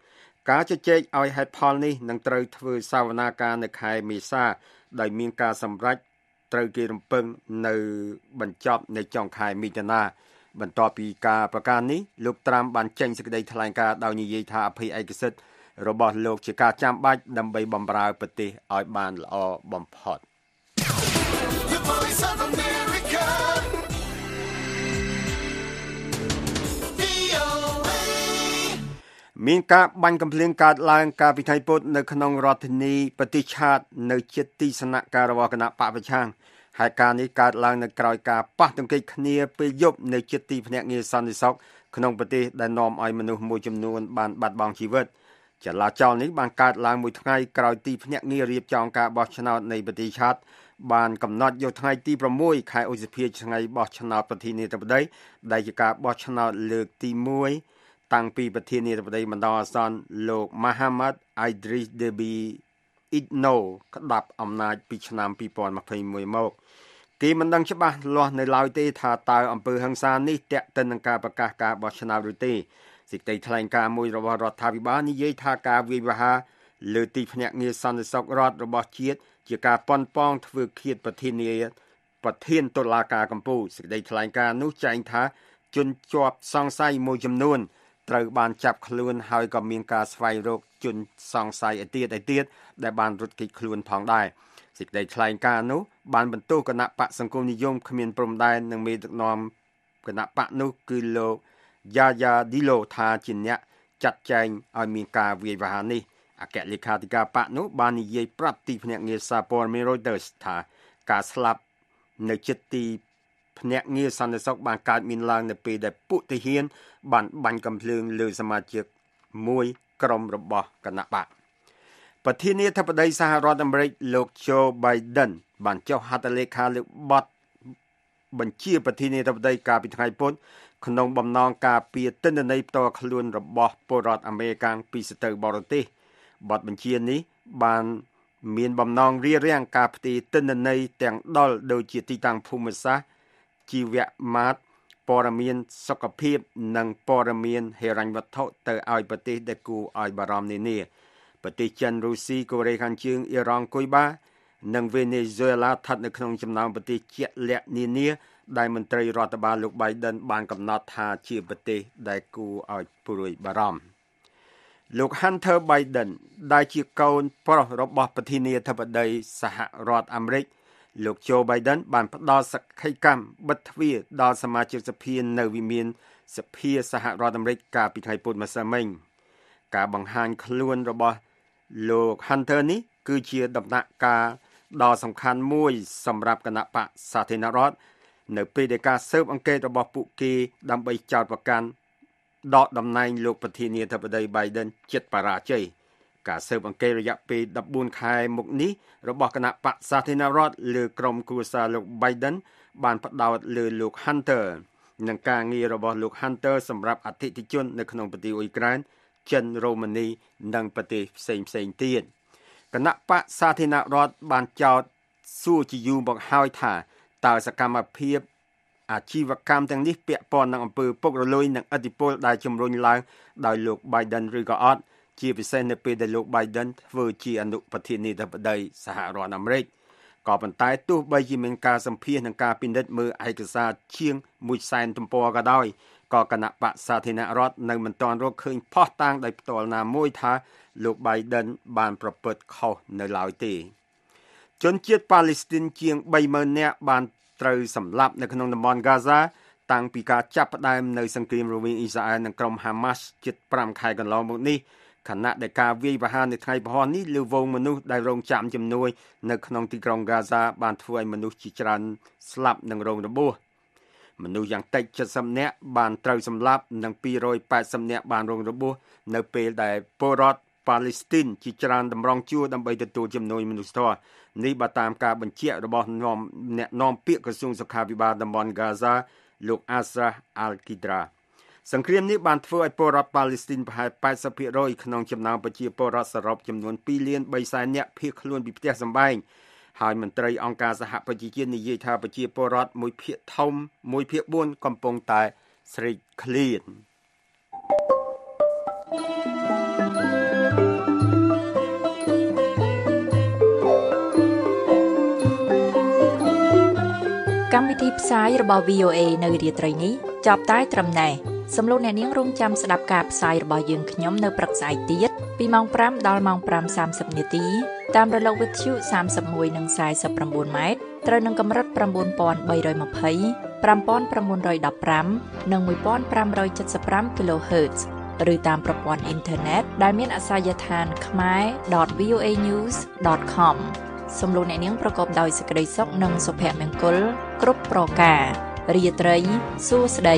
ការជជែកឲ្យហេតុផលនេះនឹងត្រូវធ្វើសវនាការនៅខែមេសាដោយមានការសម្រេចត្រូវគេរំពឹងនៅបញ្ចប់នៅចុងខែមិថុនាបន្ទាប់ពីការប្រកាសនេះលោកត្រាំបានចេញសេចក្តីថ្លែងការណ៍ដោយនិយាយថាអភ័យឯកសិទ្ធិ របស់លោកជាការចាំបាច់ដើម្បីបម្រើប្រទេសឲ្យបានល្អបំផុត The voice of America. VOA. មានការបាញ់កំភ្លៀងកើតឡើងកាលពីថ្ងៃពុធនៅក្នុងរដ្ឋធានីប្រទេសឆាតនៅជិតទីស្នាក់ការរបស់គណៈបពប្រឆាំងហើយការនេះកើតឡើងនៅក្រៅការប៉ះទង្គិចគ្នាពេលយប់នៅជិតទីភ្នាក់ងារសន្តិសុខក្នុងប្រទេសដែលនាំឲ្យមនុស្សមួយចំនួនបានបាត់បង់ជីវិត ចលាចលនេះបានកើតឡើងមួយថ្ងៃក្រោយទីភ្នាក់ងាររៀបចំការបោះឆ្នោតនៃប្រទេសឆាតបានកំណត់យកថ្ងៃទី6ខែឧសភាថ្ងៃបោះឆ្នោតប្រធានាធិបតីដែលជាការបោះឆ្នោតលើកទី1តាំងពីប្រធានាធិបតីបណ្ដោះអាសន្នលោក Mahathir Idris Deby Itno ក្តាប់អំណាចពីឆ្នាំ2021មកគេមិនដឹងច្បាស់លាស់នៅឡើយទេថាតើអំពើហិង្សានេះតាក់ទិននឹងការប្រកាសការបោះឆ្នោតឬទេ សេចក្តីថ្លែងការណ៍មួយរបស់រដ្ឋាភិបាលនិយាយថាការវាយប្រហារលើទីភ្នាក់ងារសន្តិសុខរដ្ឋរបស់ជាតិជាការប៉ុនប៉ងធ្វើឃាតប្រធានាប្រធានតុលាការកម្ពុជាសេចក្តីថ្លែងការណ៍នោះចែងថាជនជាប់សង្ស័យមួយចំនួនត្រូវបានចាប់ខ្លួនហើយក៏មានការស្វែងរកជនសង្ស័យឯទៀតឯទៀតដែលបានរត់គេចខ្លួនផងដែរសេចក្តីថ្លែងការណ៍នោះបានបន្ទោសគណៈបកសង្គមនិយមគ្មានព្រំដែននិងមេដឹកនាំគណៈបកនោះគឺលោក យ៉ាយ៉ាឌីឡូថាជាអ្នកចាត់ចែងឲ្យមានការវាយប្រហារនេះអគ្គលេខាធិការបកនោះបាននិយាយប្រាប់ទីភ្នាក់ងារសារព័ត៌មាន Reuters ថាការស្លាប់នៅចិត្តទីភ្នាក់ងារសន្តិសុខបានកើតមានឡើងនៅពេលដែលពួកទាហាន បានបាញ់កំភ្លើងលើសមាជិកមួយក្រុមរបស់គណៈបកប្រធានាធិបតីសហរដ្ឋអាមេរិកលោក Joe Biden បានចុះហត្ថលេខាលើបទបញ្ជាប្រធានាធិបតីកាលពីថ្ងៃពុធ ក្នុងបំណងការពារទិន្នន័យផ្ទាល់ខ្លួនរបស់ពលរដ្ឋអាមេរិកពីសត្រូវបរទេសបទបញ្ជានេះបានមានបំណងរារាំងការផ្ទេរទិន្នន័យទាំងដុលដូចជាទីតាំងភូមិសាស្ត្រជីវមាត្រព័ត៌មានសុខភាពនិងព័ត៌មានហិរញ្ញវត្ថុទៅឲ្យប្រទេសដែលគួរឲ្យបារម្ភនានាប្រទេសចិនរុស្ស៊ីកូរ៉េខាងជើងអ៊ីរ៉ង់គុយបានិងវេណេស៊ុយឡាស្ថិតនៅក្នុងចំណោមប្រទេសជាក់លាក់នានា ដែលមន្ត្រីរដ្ឋបាលលោក Biden បានកំណត់ថាជាប្រទេសដែលគួរឲ្យព្រួយបារម្ភលោក Hunter Biden ដែលជាកូនប្រុសរបស់ប្រធានាធិបតីសហរដ្ឋអាមេរិកលោក Joe Biden បានផ្ដល់សក្ខីកម្មបិទទ្វារដល់សមាជិកសភានៅវិមានសភាសហរដ្ឋអាមេរិកកាលពីថ្ងៃពុធម្សិលមិញការបង្ហាញខ្លួនរបស់លោក Hunter នេះគឺជាដំណាក់កាលដ៏សំខាន់មួយសម្រាប់គណៈបកសាធារណរដ្ឋ នៅពេលដែលការស៊ើបអង្កេតរបស់ពួកគេដើម្បីចោទប្រកាន់ដកតំណែងលោកប្រធានាធិបតី Biden ចិត្តបរាជ័យការស៊ើបអង្កេតរយៈពេល14ខែមកនេះរបស់គណៈបកសាធារណរដ្ឋលើក្រុមគ្រួសារលោក Biden បានផ្ដោតលើលោក Hunter និងការងាររបស់លោក Hunter សម្រាប់អតិថិជននៅក្នុងប្រទេសអ៊ុយក្រែនចិនរ៉ូម៉ានីនិងប្រទេសផ្សេងផ្សេងទៀតគណៈបកសាធារណរដ្ឋបានចោទសួរជាយូរមកហើយថា តើសកម្មភាពអាជីវកម្មទាំងនេះពាក់ព័ន្ធនឹងអំពើពុករលួយនិងឥទ្ធិពលដែលជំរុញឡើងដោយលោក Biden ឬក៏អត់ជាពិសេសនៅពេលដែលលោក Biden ធ្វើជាអនុប្រធានាធិបតីសហរដ្ឋអាមេរិកក៏ប៉ុន្តែទោះបីជាមានការសម្ភាសនឹងការពិនិត្យមើលឯកសារជាង1សែនទំព័រក៏ដោយក៏គណៈបកសាធារណរដ្ឋនៅមិនទាន់រកឃើញផុសតាងដោយផ្ទាល់ណាមួយថាលោក Biden បានប្រព្រឹត្តខុសនៅឡើយទេ ជនជាតិប៉ាឡេស្ទីនជាង30000នាក់បានត្រូវសម្លាប់នៅក្នុងតំបន់ហ្គាហ្សាតាំងពីការចាប់ផ្ដើមនៅសង្គ្រាមរវាងអ៊ីស្រាអែលនិងក្រុមហាម៉ាស់ជិត5ខែកន្លងមកនេះខណៈដែលការវាយប្រហារនៅថ្ងៃពហុនេះលើវងមនុស្សដែលរងចាំជំនួយនៅក្នុងទីក្រុងហ្គាហ្សាបានធ្វើឲ្យមនុស្សជាច្រើនស្លាប់និងរងរបួសមនុស្សយ៉ាងតិច70នាក់បានត្រូវសម្លាប់និង280នាក់បានរងរបួសនៅពេលដែលពលរដ្ឋ ប៉ាឡេស្ទីនជាច្រើនតម្រង់ជួរដើម្បីទទួលជំនួយមនុស្សធម៌នេះបើតាមការបញ្ជាក់របស់នាំអ្នកនាំពាក្យក្រសួងសុខាភិបាលតំបន់ហ្គាហ្សាលោកអាស្រាអាល់គីដ្រាសង្គ្រាមនេះបានធ្វើឲ្យពលរដ្ឋប៉ាឡេស្ទីនប្រហែល80%ក្នុងចំណោមប្រជាពលរដ្ឋសរុបចំនួន2លាន3សែននាក់ភៀសខ្លួនពីផ្ទះសម្បែងហើយមន្ត្រីអង្គការសហប្រជាជាតិនិយាយថាប្រជាពលរដ្ឋមួយភាគធំមួយភាគ4កំពុងតែស្រេកឃ្លាន កម្មវិធីផ្សាយរបស់ VOA នៅរាត្រីនេះចប់តែត្រឹមណេះសំឡេងអ្នកនាងរងចាំស្ដាប់ការផ្សាយរបស់យើងខ្ញុំនៅព្រឹកស្អែកទៀតពីម៉ោង5ដល់ម៉ោង5:30នាទីតាមរលកវិទ្យុ31និង49ម៉ែត្រត្រូវនឹងកម្រិត9320 5915និង1575 kHz ឬតាមប្រព័ន្ធអ៊ីនធឺណិតដែលមានអាសយដ្ឋាន khmer.voanews.com សំឡេងអ្នកនាងប្រកបដោយសេចក្តីសុខនិងសុភមង្គលគ្រប់ប្រការរាត្រីសួស្តី